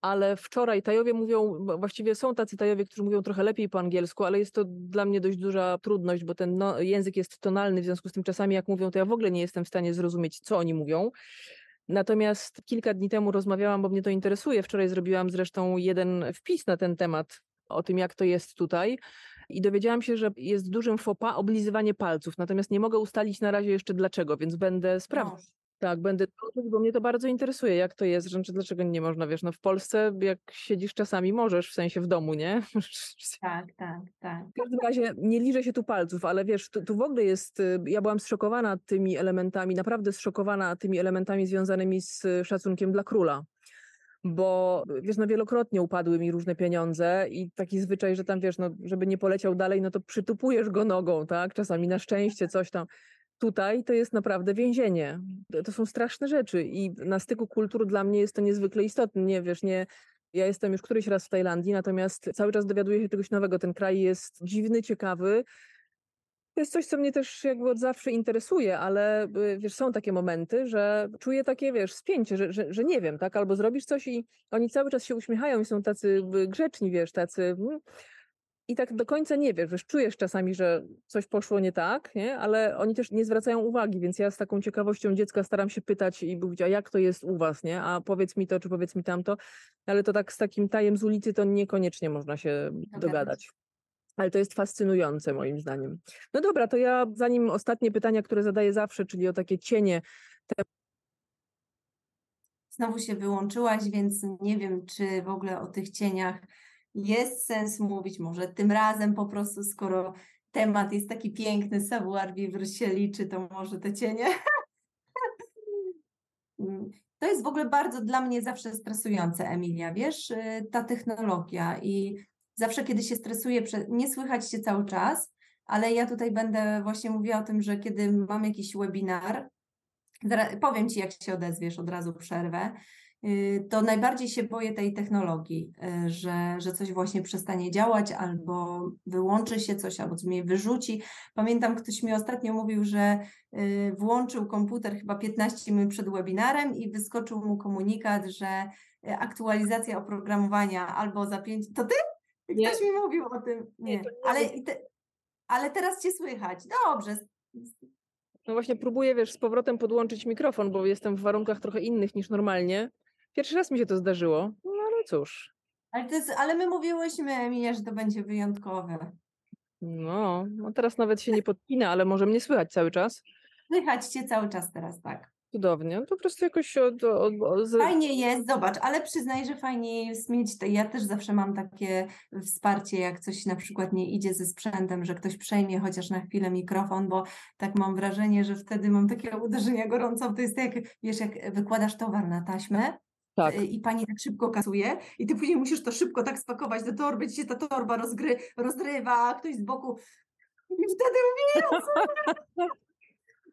Ale wczoraj Tajowie mówią, właściwie są tacy Tajowie, którzy mówią trochę lepiej po angielsku, ale jest to dla mnie dość duża trudność, bo ten no, język jest tonalny, w związku z tym czasami jak mówią, to ja w ogóle nie jestem w stanie zrozumieć, co oni mówią. Natomiast kilka dni temu rozmawiałam, bo mnie to interesuje. Wczoraj zrobiłam zresztą jeden wpis na ten temat, o tym, jak to jest tutaj. I dowiedziałam się, że jest dużym fopa oblizywanie palców, natomiast nie mogę ustalić na razie jeszcze dlaczego, więc będę sprawdzać. Noż. Tak, będę bo mnie to bardzo interesuje, jak to jest, że dlaczego nie można, wiesz, no w Polsce jak siedzisz czasami możesz, w sensie w domu, nie? Tak, tak, tak. W każdym razie nie liżę się tu palców, ale wiesz, tu, tu w ogóle jest, y, ja byłam zszokowana tymi elementami, naprawdę zszokowana tymi elementami związanymi z szacunkiem dla króla. Bo wiesz, no wielokrotnie upadły mi różne pieniądze i taki zwyczaj, że tam wiesz, no żeby nie poleciał dalej, no to przytupujesz go nogą, tak? Czasami na szczęście coś tam. Tutaj to jest naprawdę więzienie. To- To są straszne rzeczy i na styku kultur dla mnie jest to niezwykle istotne. Nie wiesz, nie. Ja jestem już któryś raz w Tajlandii, natomiast cały czas dowiaduję się czegoś nowego. Ten kraj jest dziwny, ciekawy. To jest coś, co mnie też jakby od zawsze interesuje, ale y, wiesz, są takie momenty, że czuję takie, wiesz, spięcie, że, że, że nie wiem, tak? Albo zrobisz coś i oni cały czas się uśmiechają i są tacy y, grzeczni, wiesz, tacy. mm, I tak do końca nie wiesz, wiesz, czujesz czasami, że coś poszło nie tak, nie? ale oni też nie zwracają uwagi, więc ja z taką ciekawością dziecka staram się pytać i mówić, a jak to jest u was, nie? A powiedz mi to, czy powiedz mi tamto, ale to tak z takim tajem z ulicy to niekoniecznie można się dogadać. Ale to jest fascynujące moim zdaniem. No dobra, to ja zanim ostatnie pytania, które zadaję zawsze, czyli o takie cienie, Znowu się wyłączyłaś, więc nie wiem, czy w ogóle o tych cieniach jest sens mówić. Może tym razem po prostu, skoro temat jest taki piękny, savoir vivre się liczy, to może te cienie. To jest w ogóle bardzo dla mnie zawsze stresujące, Emilia, wiesz, y, ta technologia i zawsze, kiedy się stresuję, nie słychać się cały czas, ale ja tutaj będę właśnie mówiła o tym, że kiedy mam jakiś webinar, powiem Ci, jak się odezwiesz, od razu przerwę. Yy, To najbardziej się boję tej technologii, yy, że, że coś właśnie przestanie działać, albo wyłączy się coś, albo coś mnie wyrzuci. Pamiętam, ktoś mi ostatnio mówił, że yy, włączył komputer chyba 15 minut przed webinarem i wyskoczył mu komunikat, że aktualizacja oprogramowania albo za 5. To ty? Ktoś mi mówił o tym. Nie, Nie, nie ale, te, ale teraz Cię słychać. Dobrze. no właśnie próbuję, wiesz, z powrotem podłączyć mikrofon, bo jestem w warunkach trochę innych niż normalnie. Pierwszy raz mi się to zdarzyło, no ale cóż. Ale, jest, ale my mówiłyśmy, Emilia, że to będzie wyjątkowe. No, no teraz nawet się nie podpina, ale może mnie słychać cały czas. Słychać cię cały czas teraz, tak. Cudownie. No Po prostu jakoś od, od, od. Fajnie jest, zobacz, ale przyznaj, że fajnie jest mieć, te, ja też zawsze mam takie wsparcie, jak coś na przykład nie idzie ze sprzętem, że ktoś przejmie chociaż na chwilę mikrofon, bo tak mam wrażenie, że wtedy mam takie uderzenia gorąco, to jest jak, wiesz, jak wykładasz towar na taśmę, Tak. y, i pani tak szybko kasuje i ty później musisz to szybko tak spakować do torby, ci się ta torba rozgry, rozrywa, a ktoś z boku i wtedy mówię!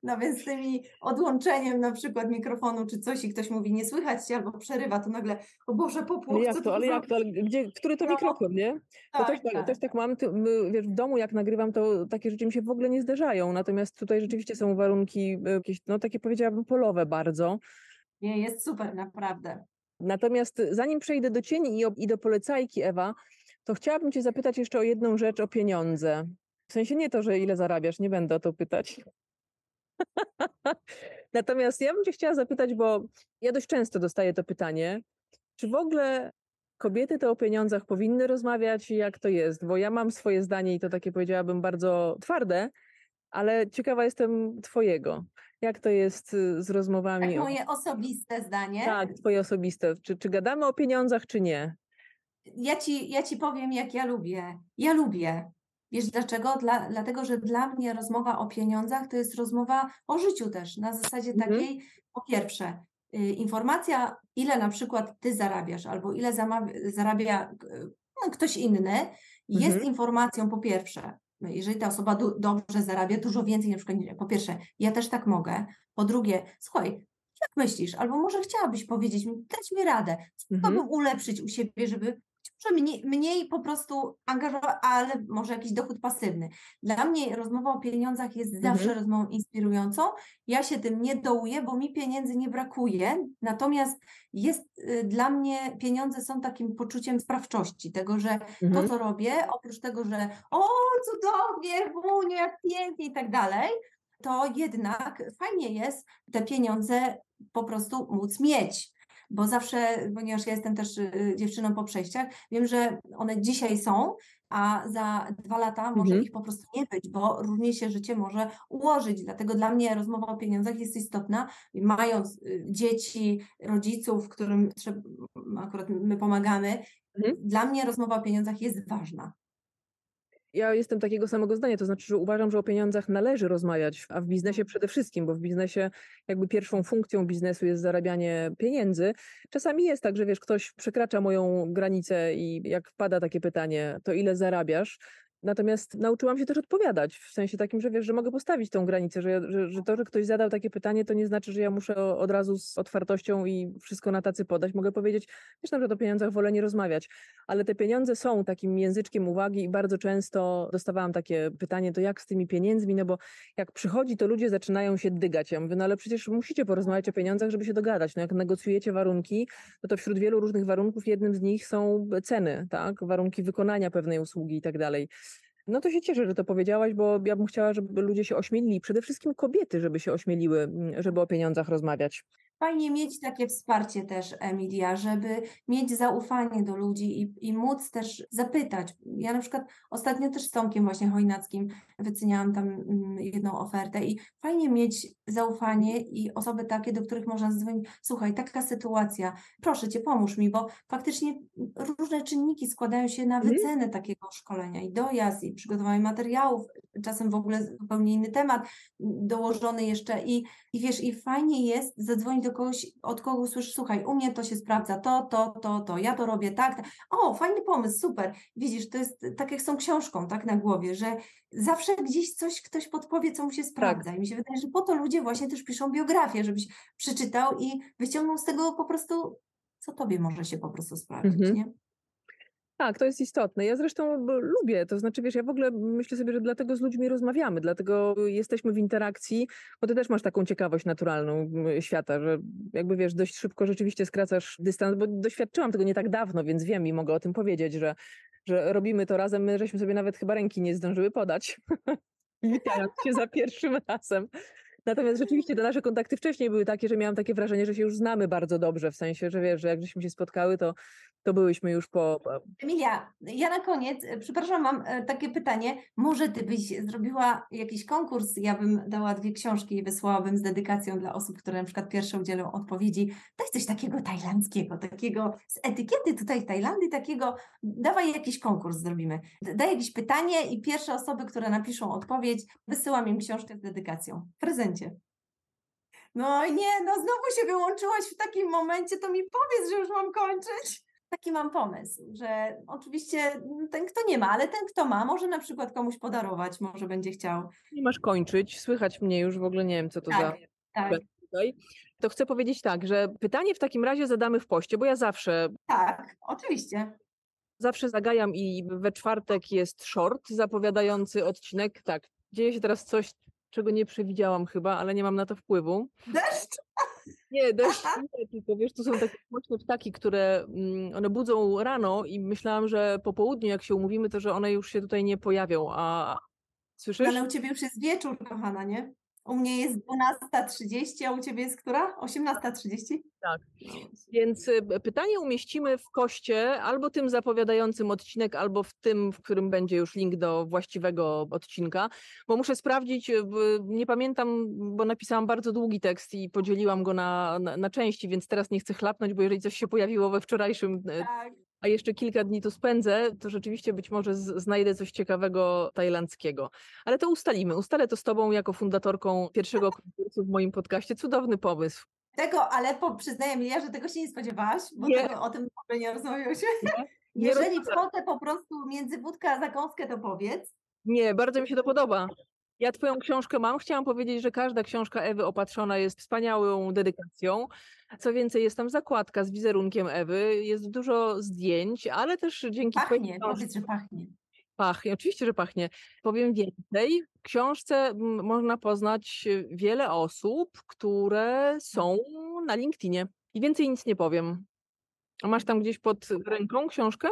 No więc z tymi odłączeniem na przykład mikrofonu czy coś i ktoś mówi nie słychać cię albo przerywa, to nagle o Boże popłoch, jak to, ale jak to, ale gdzie, który to No, mikrofon, nie? To też, tak, tak. też tak mam, ty, wiesz, w domu jak nagrywam, to takie rzeczy mi się w ogóle nie zdarzają, natomiast tutaj rzeczywiście są warunki e, jakieś, no takie powiedziałabym polowe bardzo. Nie, jest super, naprawdę. Natomiast zanim przejdę do cieni i, o- i do polecajki, Ewa, to chciałabym cię zapytać jeszcze o jedną rzecz, o pieniądze. W sensie nie to, że ile zarabiasz, nie będę o to pytać. Natomiast ja bym cię chciała zapytać, bo ja dość często dostaję to pytanie, czy w ogóle kobiety to o pieniądzach powinny rozmawiać i jak to jest? Bo ja mam swoje zdanie i to takie powiedziałabym bardzo twarde, ale ciekawa jestem twojego. Jak to jest y, z Tak rozmowami? o- moje osobiste zdanie. tak, twoje osobiste. Czy, czy gadamy o pieniądzach, czy nie? Ja ci, ja ci powiem, jak ja lubię. Ja lubię. Wiesz dlaczego? Dla, dlatego, że dla mnie rozmowa o pieniądzach to jest rozmowa o życiu też. Na zasadzie Mhm. takiej, po pierwsze, y, informacja, ile na przykład ty zarabiasz, albo ile zarabia y, no, ktoś inny, jest Mhm. informacją po pierwsze, jeżeli ta osoba dobrze zarabia, dużo więcej na przykład, po pierwsze, ja też tak mogę, po drugie, słuchaj, jak myślisz, albo może chciałabyś powiedzieć mi, dać mi radę, co Mhm. bym ulepszyć u siebie, żeby może mniej, mniej po prostu angażować, ale może jakiś dochód pasywny. Dla mnie rozmowa o pieniądzach jest Mhm. zawsze rozmową inspirującą. Ja się tym nie dołuję, bo mi pieniędzy nie brakuje. Natomiast jest y, dla mnie pieniądze są takim poczuciem sprawczości, tego, że to, Mhm. co robię, oprócz tego, że o, cudownie, wunie, jak pięknie i tak dalej, to jednak fajnie jest te pieniądze po prostu móc mieć. Bo zawsze, ponieważ ja jestem też y, dziewczyną po przejściach, wiem, że one dzisiaj są, a za dwa lata może Mhm. ich po prostu nie być, bo różnie się życie może ułożyć. Dlatego dla mnie rozmowa o pieniądzach jest istotna. Mając y, dzieci, rodziców, którym akurat my pomagamy, Mhm. dla mnie rozmowa o pieniądzach jest ważna. Ja jestem takiego samego zdania, to znaczy, że uważam, że o pieniądzach należy rozmawiać, a w biznesie przede wszystkim, bo w biznesie jakby pierwszą funkcją biznesu jest zarabianie pieniędzy. Czasami jest tak, że wiesz, ktoś przekracza moją granicę i jak wpada takie pytanie, to ile zarabiasz? Natomiast nauczyłam się też odpowiadać, w sensie takim, że wiesz, że mogę postawić tą granicę, że, że, że to, że ktoś zadał takie pytanie, to nie znaczy, że ja muszę od razu z otwartością i wszystko na tacy podać. Mogę powiedzieć, wiesz, na przykład o pieniądzach wolę nie rozmawiać, ale te pieniądze są takim języczkiem uwagi i bardzo często dostawałam takie pytanie, to jak z tymi pieniędzmi, no bo jak przychodzi, to ludzie zaczynają się dygać. Ja mówię, no ale przecież musicie porozmawiać o pieniądzach, żeby się dogadać. No jak negocjujecie warunki, no to wśród wielu różnych warunków jednym z nich są ceny, tak? Warunki wykonania pewnej usługi i tak dalej. No to się cieszę, że to powiedziałaś, bo ja bym chciała, żeby ludzie się ośmielili, przede wszystkim kobiety, żeby się ośmieliły, mm, żeby o pieniądzach rozmawiać. Fajnie mieć takie wsparcie też, Emilia, żeby mieć zaufanie do ludzi i, i móc też zapytać. Ja na przykład ostatnio też z Tomkiem właśnie Chojnackim wyceniałam tam mm, jedną ofertę i fajnie mieć zaufanie i osoby takie, do których można zadzwonić. Słuchaj, taka sytuacja, proszę Cię, pomóż mi, bo faktycznie różne czynniki składają się na Mhm. wycenę takiego szkolenia i dojazd, i przygotowanie materiałów, czasem w ogóle zupełnie inny temat dołożony jeszcze i, i wiesz, i fajnie jest zadzwonić do kogoś, od kogo słyszysz, słuchaj, u mnie to się sprawdza, to, to, to, to, ja to robię tak, tak. o, fajny pomysł, super, widzisz, to jest tak jak z tą książką, tak na głowie, że zawsze gdzieś coś ktoś podpowie, co mu się sprawdza i mi się wydaje, że po to ludzie właśnie też piszą biografię, żebyś przeczytał i wyciągnął z tego po prostu, co tobie może się po prostu sprawdzić, Mhm. nie? Tak, to jest istotne. Ja zresztą lubię, to znaczy, wiesz, ja w ogóle myślę sobie, że dlatego z ludźmi rozmawiamy, dlatego jesteśmy w interakcji, bo ty też masz taką ciekawość naturalną świata, że jakby wiesz, dość szybko rzeczywiście skracasz dystans, bo doświadczyłam tego nie tak dawno, więc wiem i mogę o tym powiedzieć, że, że robimy to razem. My żeśmy sobie nawet chyba ręki nie zdążyły podać, witając się za pierwszym razem. Natomiast rzeczywiście te nasze kontakty wcześniej były takie, że miałam takie wrażenie, że się już znamy bardzo dobrze, w sensie, że wiesz, że jak żeśmy się spotkały, to, to byłyśmy już po, Emilia, ja na koniec, e, przepraszam, mam e, takie pytanie. Może ty byś zrobiła jakiś konkurs? Ja bym dała dwie książki i wysłałabym z dedykacją dla osób, które na przykład pierwsze udzielą odpowiedzi. Daj coś takiego tajlandzkiego, takiego z etykiety tutaj Tajlandii, takiego, dawaj jakiś konkurs zrobimy. Daj jakieś pytanie i pierwsze osoby, które napiszą odpowiedź, wysyłam im książkę z dedykacją. W prezencie. No i nie, no znowu się wyłączyłaś w takim momencie, to mi powiedz, że już mam kończyć. Taki mam pomysł, że oczywiście ten, kto nie ma, ale ten, kto ma, może na przykład komuś podarować, może będzie chciał. Nie masz kończyć, słychać mnie już w ogóle nie wiem, co to za Tak, tak. To chcę powiedzieć tak, że pytanie w takim razie zadamy w poście, bo ja zawsze, tak, oczywiście. zawsze zagajam i we czwartek jest short zapowiadający odcinek. Tak, dzieje się teraz coś, czego nie przewidziałam chyba, ale nie mam na to wpływu. Deszcz? Nie, deszcz nie, tylko wiesz, tu są takie głośne ptaki, które mm, one budzą rano i myślałam, że po południu, jak się umówimy, to że one już się tutaj nie pojawią, a słyszysz? Ale u ciebie już jest wieczór, kochana, nie? U mnie jest 12.30, a u ciebie jest która? 18.30? Tak. Więc y, pytanie umieścimy w poście albo tym zapowiadającym odcinek, albo w tym, w którym będzie już link do właściwego odcinka, bo muszę sprawdzić, y, nie pamiętam, bo napisałam bardzo długi tekst i podzieliłam go na, na, na części, więc teraz nie chcę chlapnąć, bo jeżeli coś się pojawiło we wczorajszym, y, Tak. A jeszcze kilka dni tu spędzę, to rzeczywiście być może znajdę coś ciekawego tajlandzkiego. Ale to ustalimy. Ustalę to z tobą jako fundatorką pierwszego konkursu w moim podcaście. Cudowny pomysł. Tego, ale po, przyznaję Emilia, że tego się nie spodziewałaś, bo Nie. tego, o tym w ogóle nie rozmawiałyśmy. Jeżeli wchodzę po prostu między wódkę a zakąskę, to powiedz. Nie, bardzo mi się to podoba. Ja twoją książkę mam. Chciałam powiedzieć, że każda książka Ewy opatrzona jest wspaniałą dedykacją. Co więcej, jest tam zakładka z wizerunkiem Ewy, jest dużo zdjęć, ale też dzięki Pachnie, powiedz, że pachnie. Pachnie, oczywiście, że pachnie. Powiem więcej. W książce można poznać wiele osób, które są na LinkedInie. I więcej nic nie powiem. A masz tam gdzieś pod ręką książkę?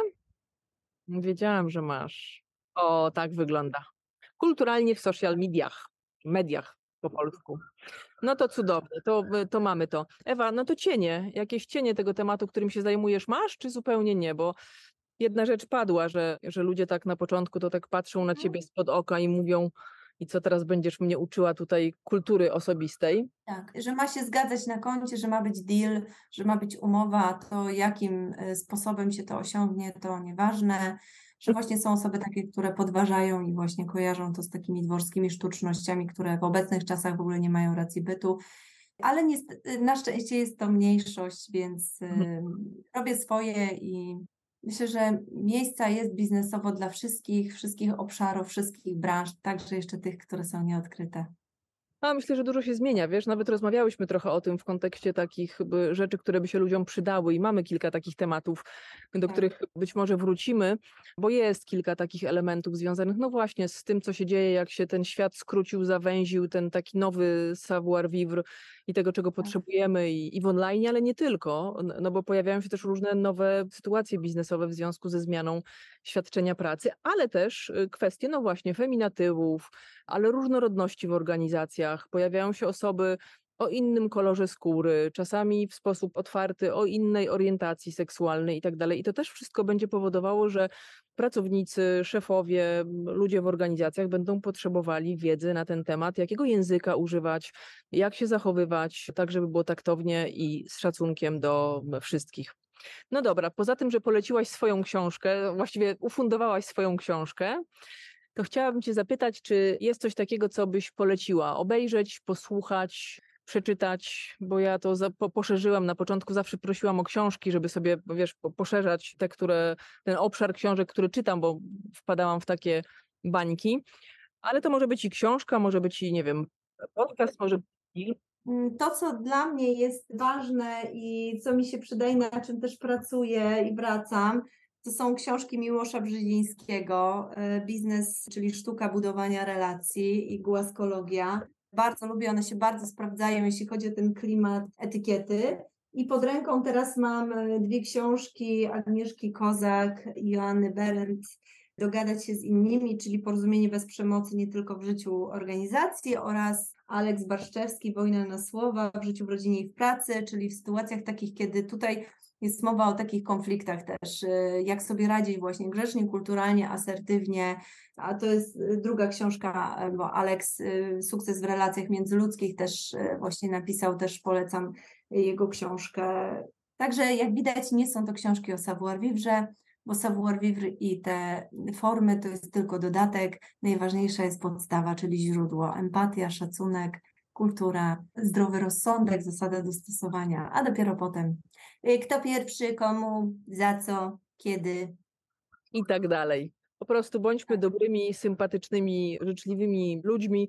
Wiedziałam, że masz. O, tak wygląda. Kulturalnie w social mediach, mediach po polsku. No to cudownie, to, to mamy to. Ewa, no to cienie, jakieś cienie tego tematu, którym się zajmujesz, masz, czy zupełnie nie? Bo jedna rzecz padła, że, że ludzie tak na początku to tak patrzą na ciebie mm. spod oka i mówią, i co teraz będziesz mnie uczyła tutaj kultury osobistej. Tak, że ma się zgadzać na koncie, że ma być deal, że ma być umowa, to jakim e, sposobem się to osiągnie, to nieważne, że właśnie są osoby takie, które podważają i właśnie kojarzą to z takimi dworskimi sztucznościami, które w obecnych czasach w ogóle nie mają racji bytu. Ale na szczęście jest to mniejszość, więc mhm. robię swoje i Myślę, że miejsca jest biznesowo dla wszystkich, wszystkich obszarów, wszystkich branż, także jeszcze tych, które są nieodkryte. A myślę, że dużo się zmienia, wiesz, nawet rozmawiałyśmy trochę o tym w kontekście takich rzeczy, które by się ludziom przydały i mamy kilka takich tematów, do tak. których być może wrócimy, bo jest kilka takich elementów związanych, no właśnie, z tym, co się dzieje, jak się ten świat skrócił, zawęził, ten taki nowy savoir vivre i tego, czego tak. potrzebujemy i, i w online, ale nie tylko, no bo pojawiają się też różne nowe sytuacje biznesowe w związku ze zmianą świadczenia pracy, ale też y, kwestie, no właśnie, feminatywów, ale różnorodności w organizacjach. Pojawiają się osoby o innym kolorze skóry, czasami w sposób otwarty, o innej orientacji seksualnej i tak dalej. I to też wszystko będzie powodowało, że pracownicy, szefowie, ludzie w organizacjach będą potrzebowali wiedzy na ten temat, jakiego języka używać, jak się zachowywać, tak żeby było taktownie i z szacunkiem do wszystkich. No dobra, poza tym, że poleciłaś swoją książkę, właściwie ufundowałaś swoją książkę, to chciałabym Cię zapytać, czy jest coś takiego, co byś poleciła obejrzeć, posłuchać, przeczytać, bo ja to za, po, poszerzyłam. Na początku, zawsze prosiłam o książki, żeby sobie, wiesz, poszerzać te, które, ten obszar książek, który czytam, bo wpadałam w takie bańki, ale to może być i książka, może być i, nie wiem, podcast, może mm, to, co dla mnie jest ważne i co mi się przydaje, na czym też pracuję i wracam, to są książki Miłosza Brzezińskiego, e, Biznes, czyli sztuka budowania relacji i głaskologia. Bardzo lubię, one się bardzo sprawdzają, jeśli chodzi o ten klimat etykiety. I pod ręką teraz mam e, dwie książki Agnieszki Kozak i Joanny Berendt, Dogadać się z innymi, czyli Porozumienie bez przemocy nie tylko w życiu organizacji oraz Aleks Barszczewski, Wojna na słowa w życiu, w rodzinie i w pracy, czyli w sytuacjach takich, kiedy tutaj jest mowa o takich konfliktach też, y, jak sobie radzić właśnie grzecznie, kulturalnie, asertywnie, a to jest y, druga książka, y, bo Alex Sukces w relacjach międzyludzkich też właśnie napisał, też polecam jego książkę. Także jak widać nie są to książki o savoir-vivre, bo savoir-vivre i te formy to jest tylko dodatek, najważniejsza jest podstawa, czyli źródło, empatia, szacunek, kultura, zdrowy rozsądek, zasada dostosowania, a dopiero potem y, kto pierwszy, komu, za co, kiedy. I tak dalej. Po prostu bądźmy tak. dobrymi, sympatycznymi, życzliwymi ludźmi.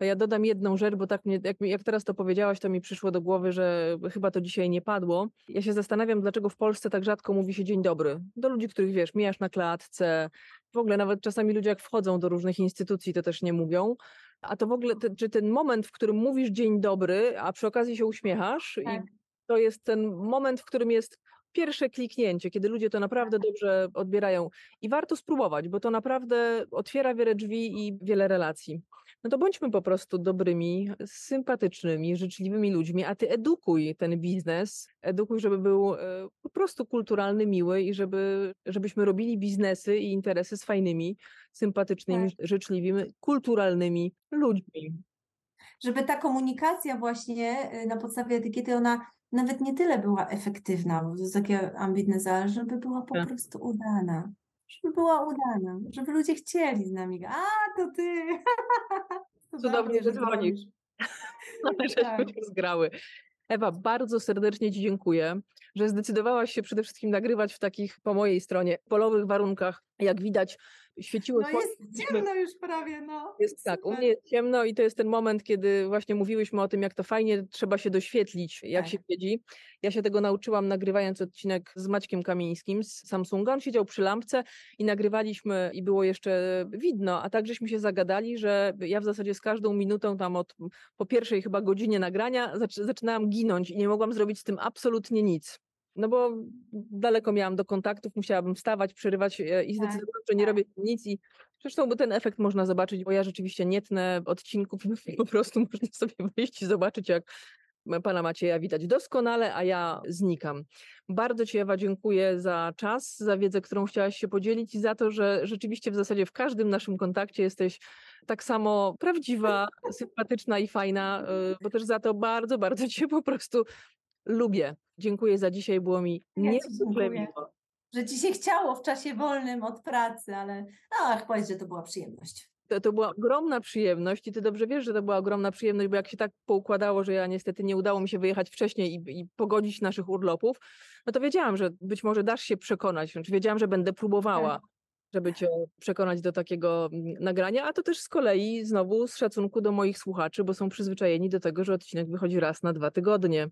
Ja dodam jedną rzecz, bo tak mnie, jak, jak teraz to powiedziałaś, to mi przyszło do głowy, że chyba to dzisiaj nie padło. Ja się zastanawiam, dlaczego w Polsce tak rzadko mówi się dzień dobry. Do ludzi, których wiesz, mijasz na klatce. W ogóle nawet czasami ludzie jak wchodzą do różnych instytucji, to też nie mówią. A to w ogóle, te, czy ten moment, w którym mówisz dzień dobry, a przy okazji się uśmiechasz, tak. i to jest ten moment, w którym jest pierwsze kliknięcie, kiedy ludzie to naprawdę tak. dobrze odbierają. I warto spróbować, bo to naprawdę otwiera wiele drzwi i wiele relacji no to bądźmy po prostu dobrymi, sympatycznymi, życzliwymi ludźmi, a ty edukuj ten biznes, edukuj, żeby był e, po prostu kulturalny, miły i żeby, żebyśmy robili biznesy i interesy z fajnymi, sympatycznymi, tak. życzliwymi, kulturalnymi ludźmi. Żeby ta komunikacja właśnie e, na podstawie etykiety, ona nawet nie tyle była efektywna, bo to jest takie ambitne, ale żeby była po tak. prostu udana żeby była udana, żeby ludzie chcieli z nami. A, to ty! Cudownie, że dzwonisz. Ale żeśmy się zgrały. Ewa, bardzo serdecznie Ci dziękuję, że zdecydowałaś się przede wszystkim nagrywać w takich, po mojej stronie, polowych warunkach. Jak widać, świeciły... No jest ciemno już prawie, no. Jest tak, u mnie jest ciemno i to jest ten moment, kiedy właśnie mówiłyśmy o tym, jak to fajnie trzeba się doświetlić, jak tak. się siedzi. Ja się tego nauczyłam nagrywając odcinek z Maćkiem Kamińskim z Samsunga. On siedział przy lampce i nagrywaliśmy i było jeszcze widno, a tak żeśmy się zagadali, że ja w zasadzie z każdą minutą tam od po pierwszej chyba godzinie nagrania zaczynałam ginąć i nie mogłam zrobić z tym absolutnie nic. No bo daleko miałam do kontaktów, musiałabym wstawać, przerywać e, i zdecydować, tak, że nie tak. robię nic i zresztą bo ten efekt można zobaczyć, bo ja rzeczywiście nie tnę odcinków, po prostu można sobie wyjść i zobaczyć, jak pana Macieja widać doskonale, a ja znikam. Bardzo Ci Ewa dziękuję za czas, za wiedzę, którą chciałaś się podzielić i za to, że rzeczywiście w zasadzie w każdym naszym kontakcie jesteś tak samo prawdziwa, sympatyczna i fajna, e, bo też za to bardzo, bardzo Cię po prostu lubię. Dziękuję za dzisiaj, było mi ja niezwykle miło. Że Ci się chciało w czasie wolnym od pracy, ale ach, powiedz, że to była przyjemność. To, to była ogromna przyjemność i ty dobrze wiesz, że to była ogromna przyjemność, bo jak się tak poukładało, że ja niestety nie udało mi się wyjechać wcześniej i, i pogodzić naszych urlopów, no to wiedziałam, że być może dasz się przekonać, znaczy wiedziałam, że będę próbowała. Tak żeby cię przekonać do takiego mm, nagrania, a to też z kolei znowu z szacunku do moich słuchaczy, bo są przyzwyczajeni do tego, że odcinek wychodzi raz na dwa tygodnie.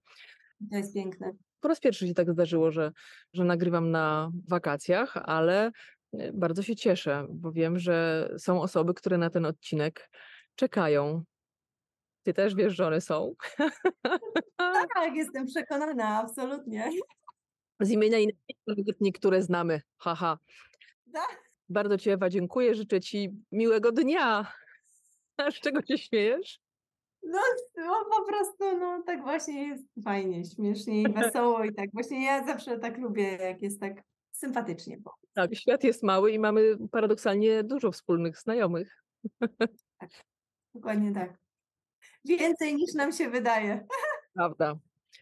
To jest piękne. Po raz pierwszy się tak zdarzyło, że, że nagrywam na wakacjach, ale e, bardzo się cieszę, bo wiem, że są osoby, które na ten odcinek czekają. Ty też wiesz, że one są. Tak, jestem przekonana, absolutnie. Z imienia i niektóre znamy. Haha. Tak. Bardzo Ci Ewa dziękuję. Życzę Ci miłego dnia. Z czego się śmiejesz? No, no po prostu, no tak właśnie jest fajnie, śmiesznie i wesoło i tak. Właśnie ja zawsze tak lubię, jak jest tak sympatycznie. Bo... Tak, świat jest mały i mamy paradoksalnie dużo wspólnych znajomych. Tak, dokładnie tak. Więcej niż nam się wydaje. Prawda.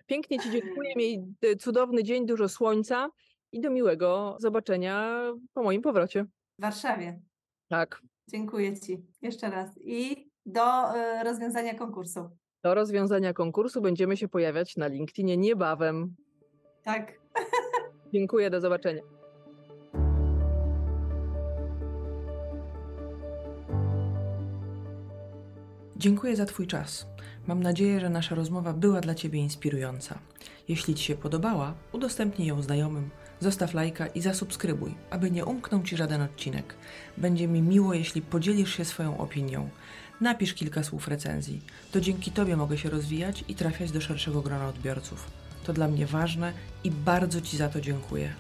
Pięknie Ci dziękuję. Miej e, cudowny dzień, dużo słońca i do miłego zobaczenia po moim powrocie. W Warszawie. Tak. Dziękuję Ci jeszcze raz. I do y, rozwiązania konkursu. Do rozwiązania konkursu będziemy się pojawiać na LinkedInie niebawem. Tak. Dziękuję, do zobaczenia. Dziękuję za Twój czas. Mam nadzieję, że nasza rozmowa była dla Ciebie inspirująca. Jeśli Ci się podobała, udostępnij ją znajomym Zostaw lajka i zasubskrybuj, aby nie umknął Ci żaden odcinek. Będzie mi miło, jeśli podzielisz się swoją opinią. Napisz kilka słów recenzji. To dzięki Tobie mogę się rozwijać i trafiać do szerszego grona odbiorców. To dla mnie ważne i bardzo Ci za to dziękuję.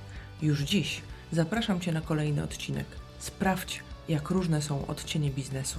Już dziś zapraszam Cię na kolejny odcinek. Sprawdź, jak różne są odcienie biznesu.